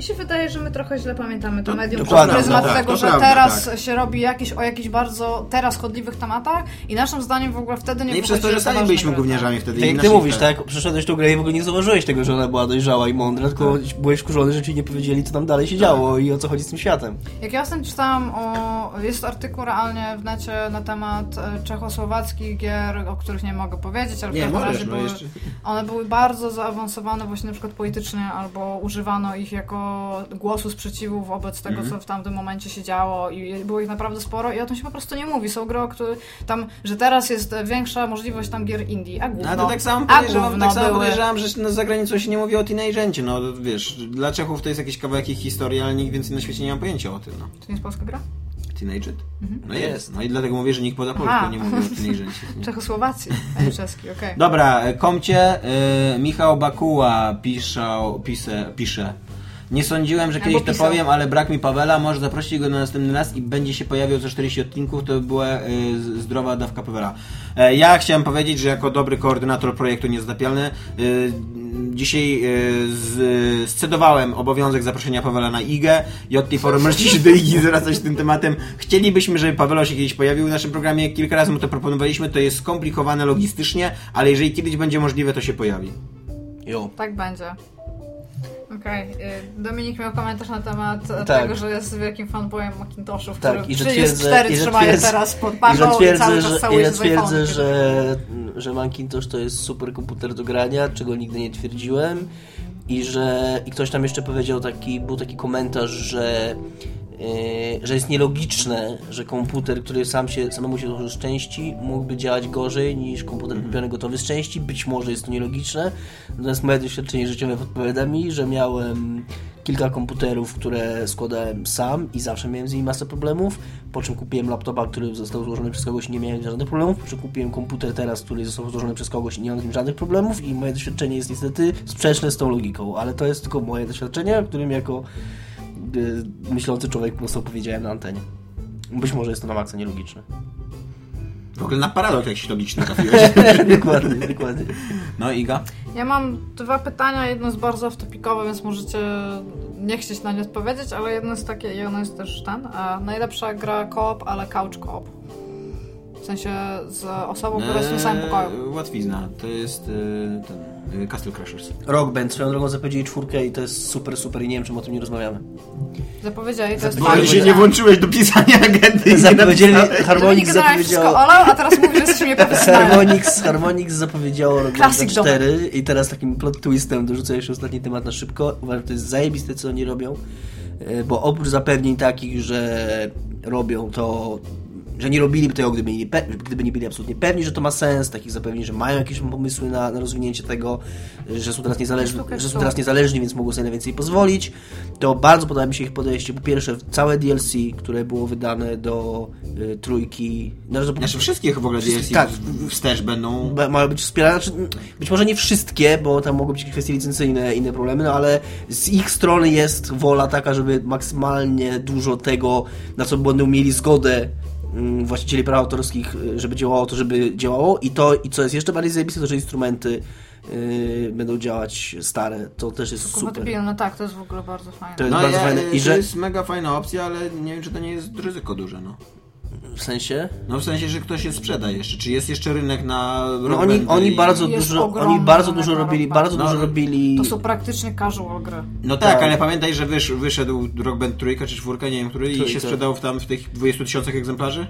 Mi się wydaje, że my trochę źle pamiętamy to To medium przez pryzmat tak, tego, że prawda, teraz tak. się robi jakieś, o jakichś bardzo teraz chodliwych tematach i naszym zdaniem w ogóle wtedy nie No i przez to, że sami byliśmy gry. gówniarzami wtedy. Tak i jak ty mówisz, tak? Przeszedłeś tą grę i w ogóle nie zauważyłeś tego, że ona była dojrzała i mądra, tylko byłeś wkurzony, że ci nie powiedzieli, co tam dalej się działo i o co chodzi z tym światem. Jak ja ostatnio czytałam o... Jest artykuł realnie w necie na temat e, czechosłowackich gier, o których nie mogę powiedzieć, ale w Nie, każdym możesz, razie no były, jeszcze. one były bardzo zaawansowane właśnie na przykład politycznie, albo używano ich jako głosu sprzeciwu wobec tego, Mhm. co w tamtym momencie się działo i było ich naprawdę sporo i o tym się po prostu nie mówi. Są gry, o których tam, że teraz jest większa możliwość tam gier indie, a No, gówno, ale to tak samo podejrzewam, tak samo były. podejrzewam, że no, za granicą się nie mówi o teenagencie, no wiesz, dla Czechów to jest jakiś kawałek ich historii, ale nikt więcej na świecie nie ma pojęcia o tym, no. To nie jest polska gra? Teenaget? Mhm. No jest, no i dlatego mówię, że nikt poza Polską nie mówi o teenagencie. Czechosłowacji, a nie czeski, okej. Dobra, e, komcie, y, Michał Bakuła piszał, pise, pisze. Nie sądziłem, że Albo kiedyś to pisał. powiem, ale brak mi Pawela, może zaprosić go na następny raz i będzie się pojawiał za 40 odcinków, to by była y, zdrowa dawka Pawela. E, ja chciałem powiedzieć, że jako dobry koordynator projektu Niezatapialny y, dzisiaj y, z, scedowałem obowiązek zaproszenia Pawela na IGę i od tej pory możecie się do IGI zwracać z tym tematem. Chcielibyśmy, żeby Pawelo się kiedyś pojawił w naszym programie, kilka razy mu to proponowaliśmy, to jest skomplikowane logistycznie, ale jeżeli kiedyś będzie możliwe, to się pojawi. Jo. Tak będzie. Okej. y, Dominik miał komentarz na temat Tak. tego, że jest wielkim fanboyem Macintoshów, Tak, który i że twierdzę, cztery i że trzymają twierdzę, teraz pod i że pachą i, twierdzę, cały że, czas i się z twierdzę że, że Macintosh to jest super komputer do grania, czego nigdy nie twierdziłem i że i ktoś tam jeszcze powiedział taki, był taki komentarz, że że jest nielogiczne, że komputer, który sam się, samemu się złoży z części, mógłby działać gorzej niż komputer kupiony gotowy z części. Być może jest to nielogiczne, natomiast moje doświadczenie życiowe podpowiada mi, że miałem kilka komputerów, które składałem sam i zawsze miałem z nimi masę problemów, po czym kupiłem laptopa, który został złożony przez kogoś i nie miałem żadnych problemów, po czym kupiłem komputer teraz, który został złożony przez kogoś i nie mam z nim żadnych problemów. I moje doświadczenie jest niestety sprzeczne z tą logiką, ale to jest tylko moje doświadczenie, którym jako myślący człowiek po prostu powiedziałem na antenie. Być może jest to na maksa nielogiczne. W ogóle na paradoks jakiś logiczny trafiłeś. dokładnie, dokładnie. No Iga? Ja mam dwa pytania, jedno jest bardzo off-topicowe, więc możecie nie chcieć na nie odpowiedzieć, ale jedno jest takie i ono jest też ten. A najlepsza gra co-op, ale couch co-op. W sensie z osobą, która jest w samym pokoju. Eee, Łatwizna. To jest e, ten e, Castle Crashers. Rock Band, swoją drogą zapowiedzieli czwórkę i to jest super, super i nie wiem, czym o tym nie rozmawiamy. Zapowiedzieli, to jest Bo Bo fajne. się nie włączyłeś do pisania agendy Zapowiedzieli. Harmonix zapowiedział... olał, a teraz że nieprofesjonalni. Harmonix, Harmonix zapowiedziało Rock Band Classic 4 i teraz takim plot twistem dorzucę jeszcze ostatni temat na szybko. Uważam, że to jest zajebiste, co oni robią, e, bo oprócz zapewnień takich, że robią to że nie robiliby tego, gdyby nie, gdyby nie byli absolutnie pewni, że to ma sens, takich zapewnień, że mają jakieś pomysły na, na rozwinięcie tego, że są teraz niezależni, że są teraz niezależni, więc mogą sobie na więcej pozwolić, to bardzo podoba mi się ich podejście. Po pierwsze, całe DLC, które było wydane do y, trójki, no, Znaczy wszystkie w ogóle Wszystkie- DLC tak. wstecz będą... Mają być wspierane. Znaczy, być może nie wszystkie, bo tam mogą być kwestie licencyjne i inne problemy, no ale z ich strony jest wola taka, żeby maksymalnie dużo tego, na co będą mieli zgodę właścicieli praw autorskich, y, żeby działało to, żeby działało i to, i co jest jeszcze bardziej zajebiste, to że instrumenty y, będą działać stare, to też jest super. Kompatybilne, tak, to jest w ogóle bardzo fajne. To jest No bardzo ja, fajne. I to że jest mega fajna opcja, ale nie wiem, czy to nie jest ryzyko duże, no. W sensie... No w sensie, że ktoś się sprzeda jeszcze. Czy jest jeszcze rynek na No oni, oni i- bardzo dużo, oni bardzo dużo robili, bardzo Band. dużo No, robili... To są praktycznie casual gry. No tak, Tak. ale pamiętaj, że wysz, wyszedł Rock Band trójka czy czwórka, nie wiem który, i Trójka. się sprzedał w tam w tych 20 tysiącach egzemplarzy?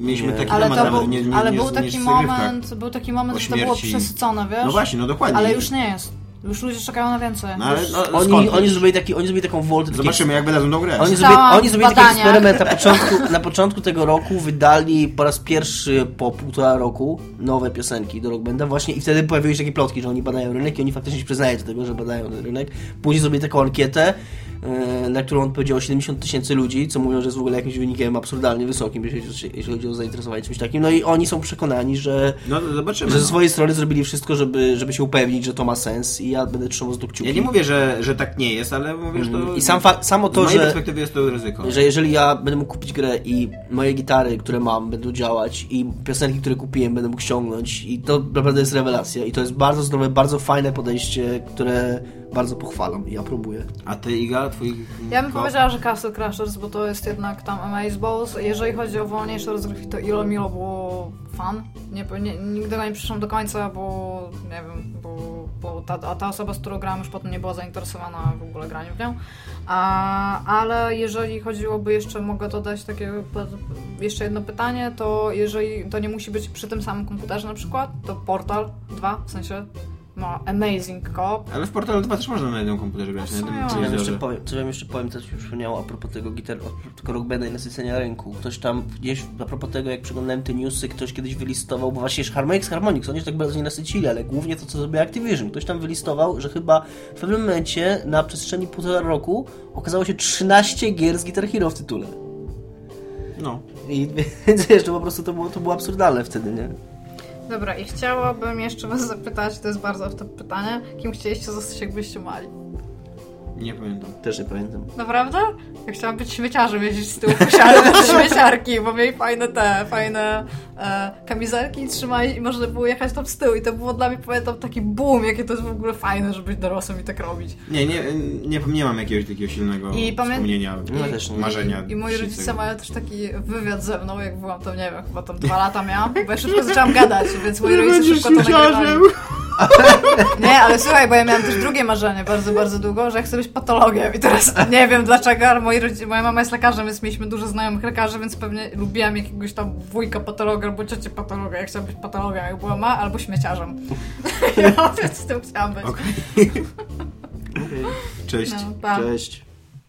Mieliśmy Nie. taki Ale, temat to nawet był, nie, nie, ale nie, był nie taki zagrywkach. moment, był taki moment, że to było przesycone, wiesz? No właśnie, no dokładnie. Ale już nie jest. Już ludzie czekają na więcej. No, ale, no, Oni, skąd oni, zrobili taki, oni zrobili taką woltę. Zobaczymy, jak wydadzą tą grę. Oni zrobili, oni zrobili taki eksperyment na początku, na początku tego roku, wydali po raz pierwszy po półtora roku nowe piosenki do Rock Banda właśnie i wtedy pojawiły się takie plotki, że oni badają rynek i oni faktycznie się przyznają do tego, że badają ten rynek. Później zrobili taką ankietę, na którą odpowiedziało 70 tysięcy ludzi, co mówią, że jest w ogóle jakimś wynikiem absurdalnie wysokim, jeśli, chodzi o zainteresowanie czymś takim. No i oni są przekonani, że, No że ze no. swojej strony zrobili wszystko, żeby, żeby się upewnić, że to ma sens i ja będę trzymał z kciuki. Ja nie mówię, że, że tak nie jest, ale mówię, że to... Mhm. I sam samo to, z mojej że- perspektywy jest to ryzyko. że jeżeli ja będę mógł kupić grę i moje gitary, które mam, będą działać i piosenki, które kupiłem, będę mógł ściągnąć i to naprawdę jest rewelacja i to jest bardzo zdrowe, bardzo fajne podejście, które bardzo pochwalam i aprobuję. A ty, Iga, twój... Ja bym powiedziała, że Castle Crashers, bo to jest jednak tam Amazeballs. Jeżeli chodzi o wolniejsze rozgrywki, to Ilo Milo było fan. Nie, nie, nigdy go nie przyszłam do końca, bo nie wiem, bo, bo ta, a ta osoba, z którą grałam już potem nie była zainteresowana w ogóle graniem w nią. A, ale jeżeli chodziłoby jeszcze, mogę dodać takie jeszcze jedno pytanie, to jeżeli to nie musi być przy tym samym komputerze na przykład, to Portal 2, w sensie ma amazing co Ale w Portalu 2 też można na jednym komputerze grać, na No, jednym co wam jeszcze powiem, co wam jeszcze powiem, co się przypomniało a propos tego gitar, a propos Rock Banda i nasycenia rynku. Ktoś tam gdzieś, a propos tego, jak przeglądałem te newsy, ktoś kiedyś wylistował, bo właśnie Harmonix Harmonix, oni się tak bardzo nie nasycili, ale głównie to, co zrobił Activision. Ktoś tam wylistował, że chyba w pewnym momencie na przestrzeni półtora roku okazało się 13 gier z Guitar Hero w tytule. No. I więc wiesz, to po prostu to było, to było absurdalne wtedy, nie? Dobra, i chciałabym jeszcze was zapytać, to jest bardzo w to pytanie, kim chcieliście zostać, jak byście mali? Nie pamiętam. Też nie pamiętam. Naprawdę? Ja chciałam być śmieciarzem, jeździć z tyłu posiadać śmieciarki, bo mieli fajne te, fajne e, kamizelki trzymaj i można było jechać tam z tyłu i to było dla mnie, pamiętam, taki boom, jakie to jest w ogóle fajne, żeby być dorosłym i tak robić. Nie, nie, nie, nie mam jakiegoś takiego silnego I wspomnienia, No, też marzenia. I moi rodzice dzisiejszego. mają też taki wywiad ze mną, jak byłam tam, nie wiem, chyba tam dwa lata miałam, bo ja szybko zaczęłam gadać, więc moi rodzice szybko to nagrywali. Nie, ale słuchaj, bo ja miałam też drugie marzenie bardzo, bardzo długo, że ja chcę być patologiem i teraz nie wiem dlaczego, ale moi rodzice, moja mama jest lekarzem, więc mieliśmy dużo znajomych lekarzy, więc pewnie lubiłam jakiegoś tam wujka patologa albo ciocię patologa. Ja chciałam być patologiem, jak była ma, albo śmieciarzem. Ja więc z tym chciałam być. Okej. Cześć. No. Cześć.